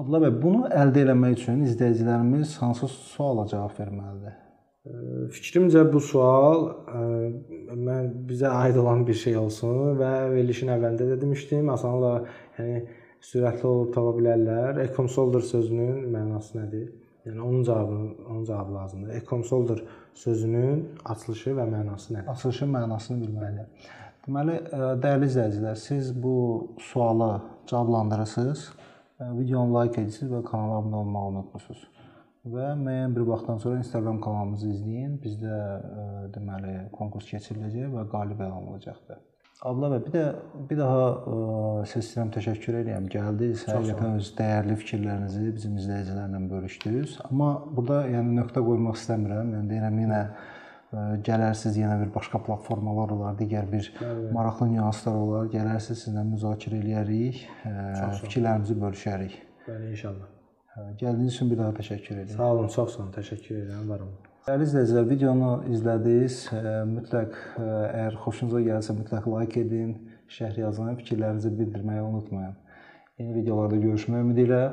Abdullah bəy, bunu əldə etmək üçün izləyicilərimiz hansı suala cavab verməlidir? Fikrimcə bu sual ə, mən bizə aid olan bir şey olsun və verilişin əvvəlində də demişdim, asanlıqla yəni sürətli olub tapa bilərlər. Ecomsolder sözünün mənası nədir? Yəni onun cavabını, onun cavabı lazımdır. Ecomsolder sözünün açılışı və mənası nədir? Açılışın mənasını bilməliyik. Deməli, ə, dəyərli izləyicilər, siz bu sualı cavablandırırsınız, ə, videonu like edirsiniz və kanala abunə olmağı unutmursuz. Və müəyyən bir vaxtdan sonra Instagram kanalımızı izləyin. Bizdə ə, deməli konkurs keçiriləcək və qalib elan olunacaqdır. Abla bəy, bir də bir daha ə, sizə istəyirəm təşəkkür edirəm. Gəldiniz, həqiqətən öz dəyərli fikirlərinizi bizim izləyicilərlə bölüşdünüz. Amma burada yəni nöqtə qoymaq istəmirəm. Yəni deyirəm yenə ə, gələrsiz yenə bir başqa platformalar olar, digər bir maraqlı nüanslar olar. Gələrsiz sizinlə müzakirə eləyərik, ə, fikirlərimizi bölüşərik. Bəli, inşallah. Hə, Gəldiyiniz üçün bir daha təşəkkür edirəm. Sağ olun, çox sağ olun. Təşəkkür edirəm. Var olun. Dəyərli izləyicilər, videonu izlədiniz. Ə, Mütləq ə, əgər xoşunuza gəlsə mütləq like edin, şərh yazın, fikirlərinizi bildirməyi unutmayın. Yeni videolarda görüşmək ümidi ilə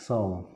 sağ olun.